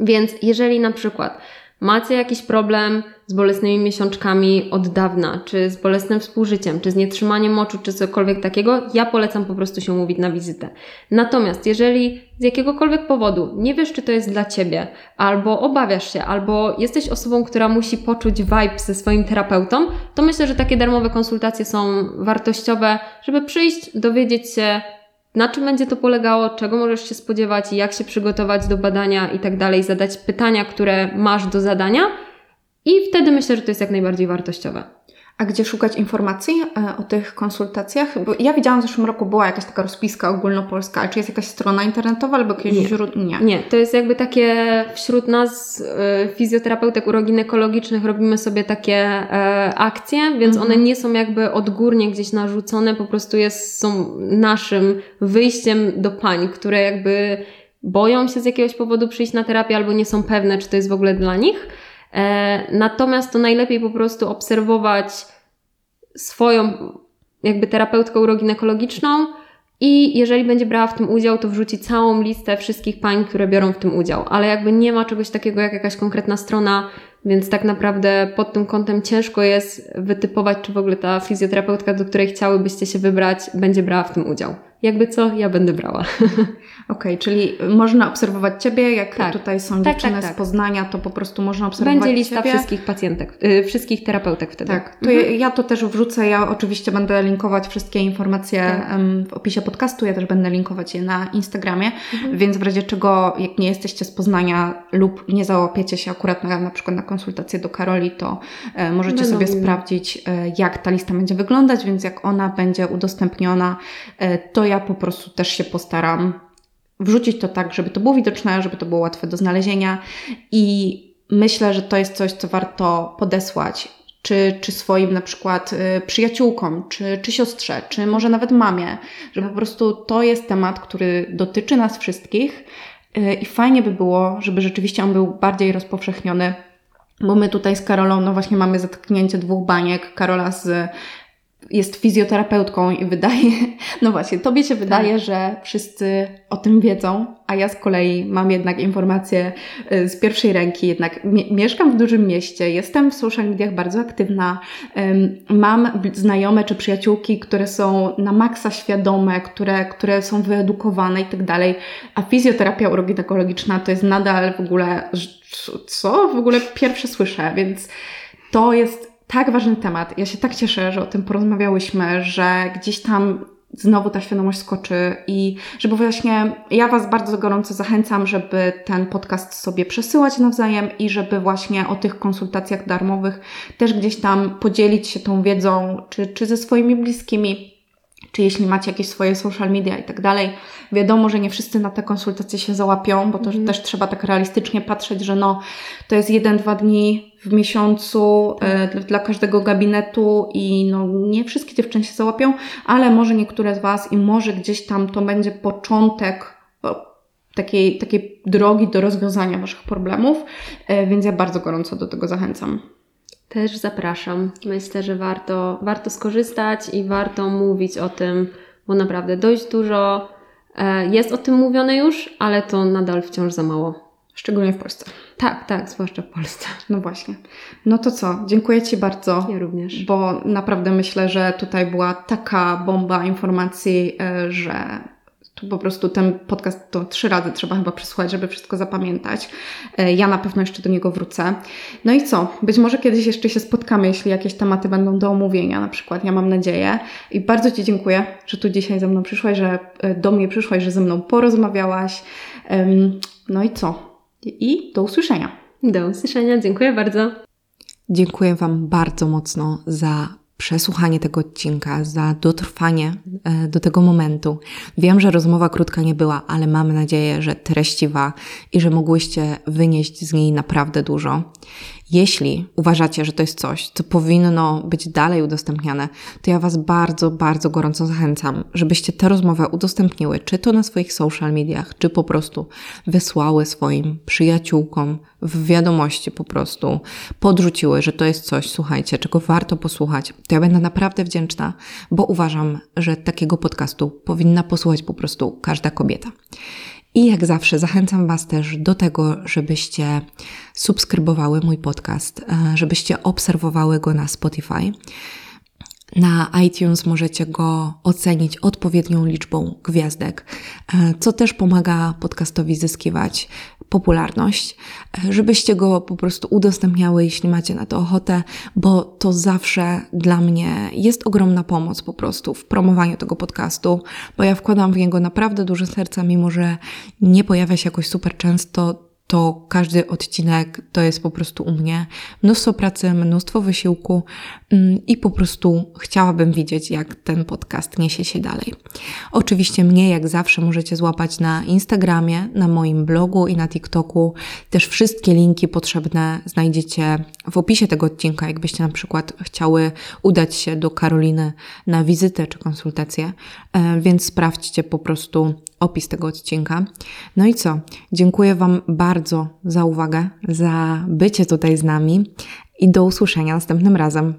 Więc jeżeli na przykład macie jakiś problem z bolesnymi miesiączkami od dawna, czy z bolesnym współżyciem, czy z nietrzymaniem moczu, czy cokolwiek takiego, ja polecam po prostu się umówić na wizytę. Natomiast jeżeli z jakiegokolwiek powodu nie wiesz, czy to jest dla Ciebie, albo obawiasz się, albo jesteś osobą, która musi poczuć vibe ze swoim terapeutą, to myślę, że takie darmowe konsultacje są wartościowe, żeby przyjść, dowiedzieć się, na czym będzie to polegało, czego możesz się spodziewać, jak się przygotować do badania i tak dalej, zadać pytania, które masz do zadania. I wtedy myślę, że to jest jak najbardziej wartościowe. A gdzie szukać informacji e, o tych konsultacjach? Bo ja widziałam w zeszłym roku była jakaś taka rozpiska ogólnopolska, ale czy jest jakaś strona internetowa albo jakieś nie. źródło? Nie. Nie, to jest jakby takie wśród nas e, fizjoterapeutek uroginekologicznych robimy sobie takie e, akcje, więc mhm. one nie są jakby odgórnie gdzieś narzucone, po prostu jest, są naszym wyjściem do pań, które jakby boją się z jakiegoś powodu przyjść na terapię albo nie są pewne, czy to jest w ogóle dla nich. E, natomiast to najlepiej po prostu obserwować swoją jakby terapeutkę uroginekologiczną i jeżeli będzie brała w tym udział, to wrzuci całą listę wszystkich pań, które biorą w tym udział. Ale jakby nie ma czegoś takiego jak jakaś konkretna strona, więc tak naprawdę pod tym kątem ciężko jest wytypować, czy w ogóle ta fizjoterapeutka, do której chciałybyście się wybrać, będzie brała w tym udział jakby co, ja będę brała. Okej, okay, czyli można obserwować Ciebie, jak tak. tutaj są tak, dziewczyny tak, tak, z Poznania, to po prostu można obserwować Będzie lista ciebie. wszystkich pacjentek, yy, wszystkich terapeutek wtedy. Tak, to mhm. ja, ja, to też wrzucę, ja oczywiście będę linkować wszystkie informacje tak. w opisie podcastu, ja też będę linkować je na Instagramie, mhm. więc w razie czego, jak nie jesteście z Poznania lub nie załapiecie się akurat na, na przykład na konsultację do Karoli, to e, możecie sobie sprawdzić, e, jak ta lista będzie wyglądać, więc jak ona będzie udostępniona, e, to ja po prostu też się postaram wrzucić to tak, żeby to było widoczne, żeby to było łatwe do znalezienia. I myślę, że to jest coś, co warto podesłać. Czy, czy swoim na przykład y, przyjaciółkom, czy, czy siostrze, czy może nawet mamie, że po prostu to jest temat, który dotyczy nas wszystkich. Y, i fajnie by było, żeby rzeczywiście on był bardziej rozpowszechniony, bo my tutaj z Karolą, no właśnie mamy zatknięcie dwóch baniek, Karola z jest fizjoterapeutką i wydaje, no właśnie, tobie się wydaje, tak. że wszyscy o tym wiedzą, a ja z kolei mam jednak informacje y, z pierwszej ręki, jednak mieszkam w dużym mieście, jestem w social mediach bardzo aktywna, mam znajome czy przyjaciółki, które są na maksa świadome, które, które są wyedukowane i tak dalej, a fizjoterapia uroginekologiczna to jest nadal w ogóle, co? W ogóle pierwsze słyszę, więc to jest tak ważny temat. Ja się tak cieszę, że o tym porozmawiałyśmy, że gdzieś tam znowu ta świadomość skoczy i żeby właśnie ja Was bardzo gorąco zachęcam, żeby ten podcast sobie przesyłać nawzajem i żeby właśnie o tych konsultacjach darmowych też gdzieś tam podzielić się tą wiedzą, czy, czy ze swoimi bliskimi, czy jeśli macie jakieś swoje social media i tak dalej. Wiadomo, że nie wszyscy na te konsultacje się załapią, bo to mm. też trzeba tak realistycznie patrzeć, że no, to jest jeden, dwa dni w miesiącu tak. dla każdego gabinetu i no, nie wszystkie dziewczyny się załapią, ale może niektóre z Was i może gdzieś tam to będzie początek takiej, takiej drogi do rozwiązania Waszych problemów, e, więc ja bardzo gorąco do tego zachęcam. Też zapraszam. Myślę, że warto, warto skorzystać i warto mówić o tym, bo naprawdę dość dużo e, jest o tym mówione już, ale to nadal wciąż za mało. Szczególnie w Polsce. Tak, tak, zwłaszcza w Polsce. No właśnie. No to co? Dziękuję Ci bardzo. Ja również. Bo naprawdę myślę, że tutaj była taka bomba informacji, e, że tu po prostu ten podcast to trzy razy trzeba chyba przesłuchać, żeby wszystko zapamiętać. E, ja na pewno jeszcze do niego wrócę. No i co? Być może kiedyś jeszcze się spotkamy, jeśli jakieś tematy będą do omówienia, na przykład. Ja mam nadzieję. I bardzo Ci dziękuję, że tu dzisiaj ze mną przyszłaś, że e, do mnie przyszłaś, że ze mną porozmawiałaś. No i co? I do usłyszenia. Do usłyszenia. Dziękuję bardzo. Dziękuję Wam bardzo mocno za przesłuchanie tego odcinka, za dotrwanie e, do tego momentu. Wiem, że rozmowa krótka nie była, ale mam nadzieję, że treściwa i że mogłyście wynieść z niej naprawdę dużo. Jeśli uważacie, że to jest coś, co powinno być dalej udostępniane, to ja Was bardzo, bardzo gorąco zachęcam, żebyście tę rozmowę udostępniły, czy to na swoich social mediach, czy po prostu wysłały swoim przyjaciółkom w wiadomości po prostu, podrzuciły, że to jest coś, słuchajcie, czego warto posłuchać. To ja będę naprawdę wdzięczna, bo uważam, że takiego podcastu powinna posłuchać po prostu każda kobieta. I jak zawsze zachęcam Was też do tego, żebyście subskrybowały mój podcast, e, żebyście obserwowały go na Spotify. Na iTunes możecie go ocenić odpowiednią liczbą gwiazdek, e, co też pomaga podcastowi zyskiwać popularność, e, żebyście go po prostu udostępniały, jeśli macie na to ochotę, bo to zawsze dla mnie jest ogromna pomoc po prostu w promowaniu tego podcastu, bo ja wkładam w niego naprawdę duże serca, mimo że nie pojawia się jakoś super często, to każdy odcinek to jest po prostu u mnie mnóstwo pracy, mnóstwo wysiłku mm, i po prostu chciałabym widzieć, jak ten podcast niesie się dalej. Oczywiście mnie, jak zawsze, możecie złapać na Instagramie, na moim blogu i na TikToku. Też wszystkie linki potrzebne znajdziecie w opisie tego odcinka, jakbyście na przykład chciały udać się do Karoliny na wizytę czy konsultację, e, więc sprawdźcie po prostu opis tego odcinka. No i co? Dziękuję Wam bardzo za uwagę, za bycie tutaj z nami i do usłyszenia następnym razem.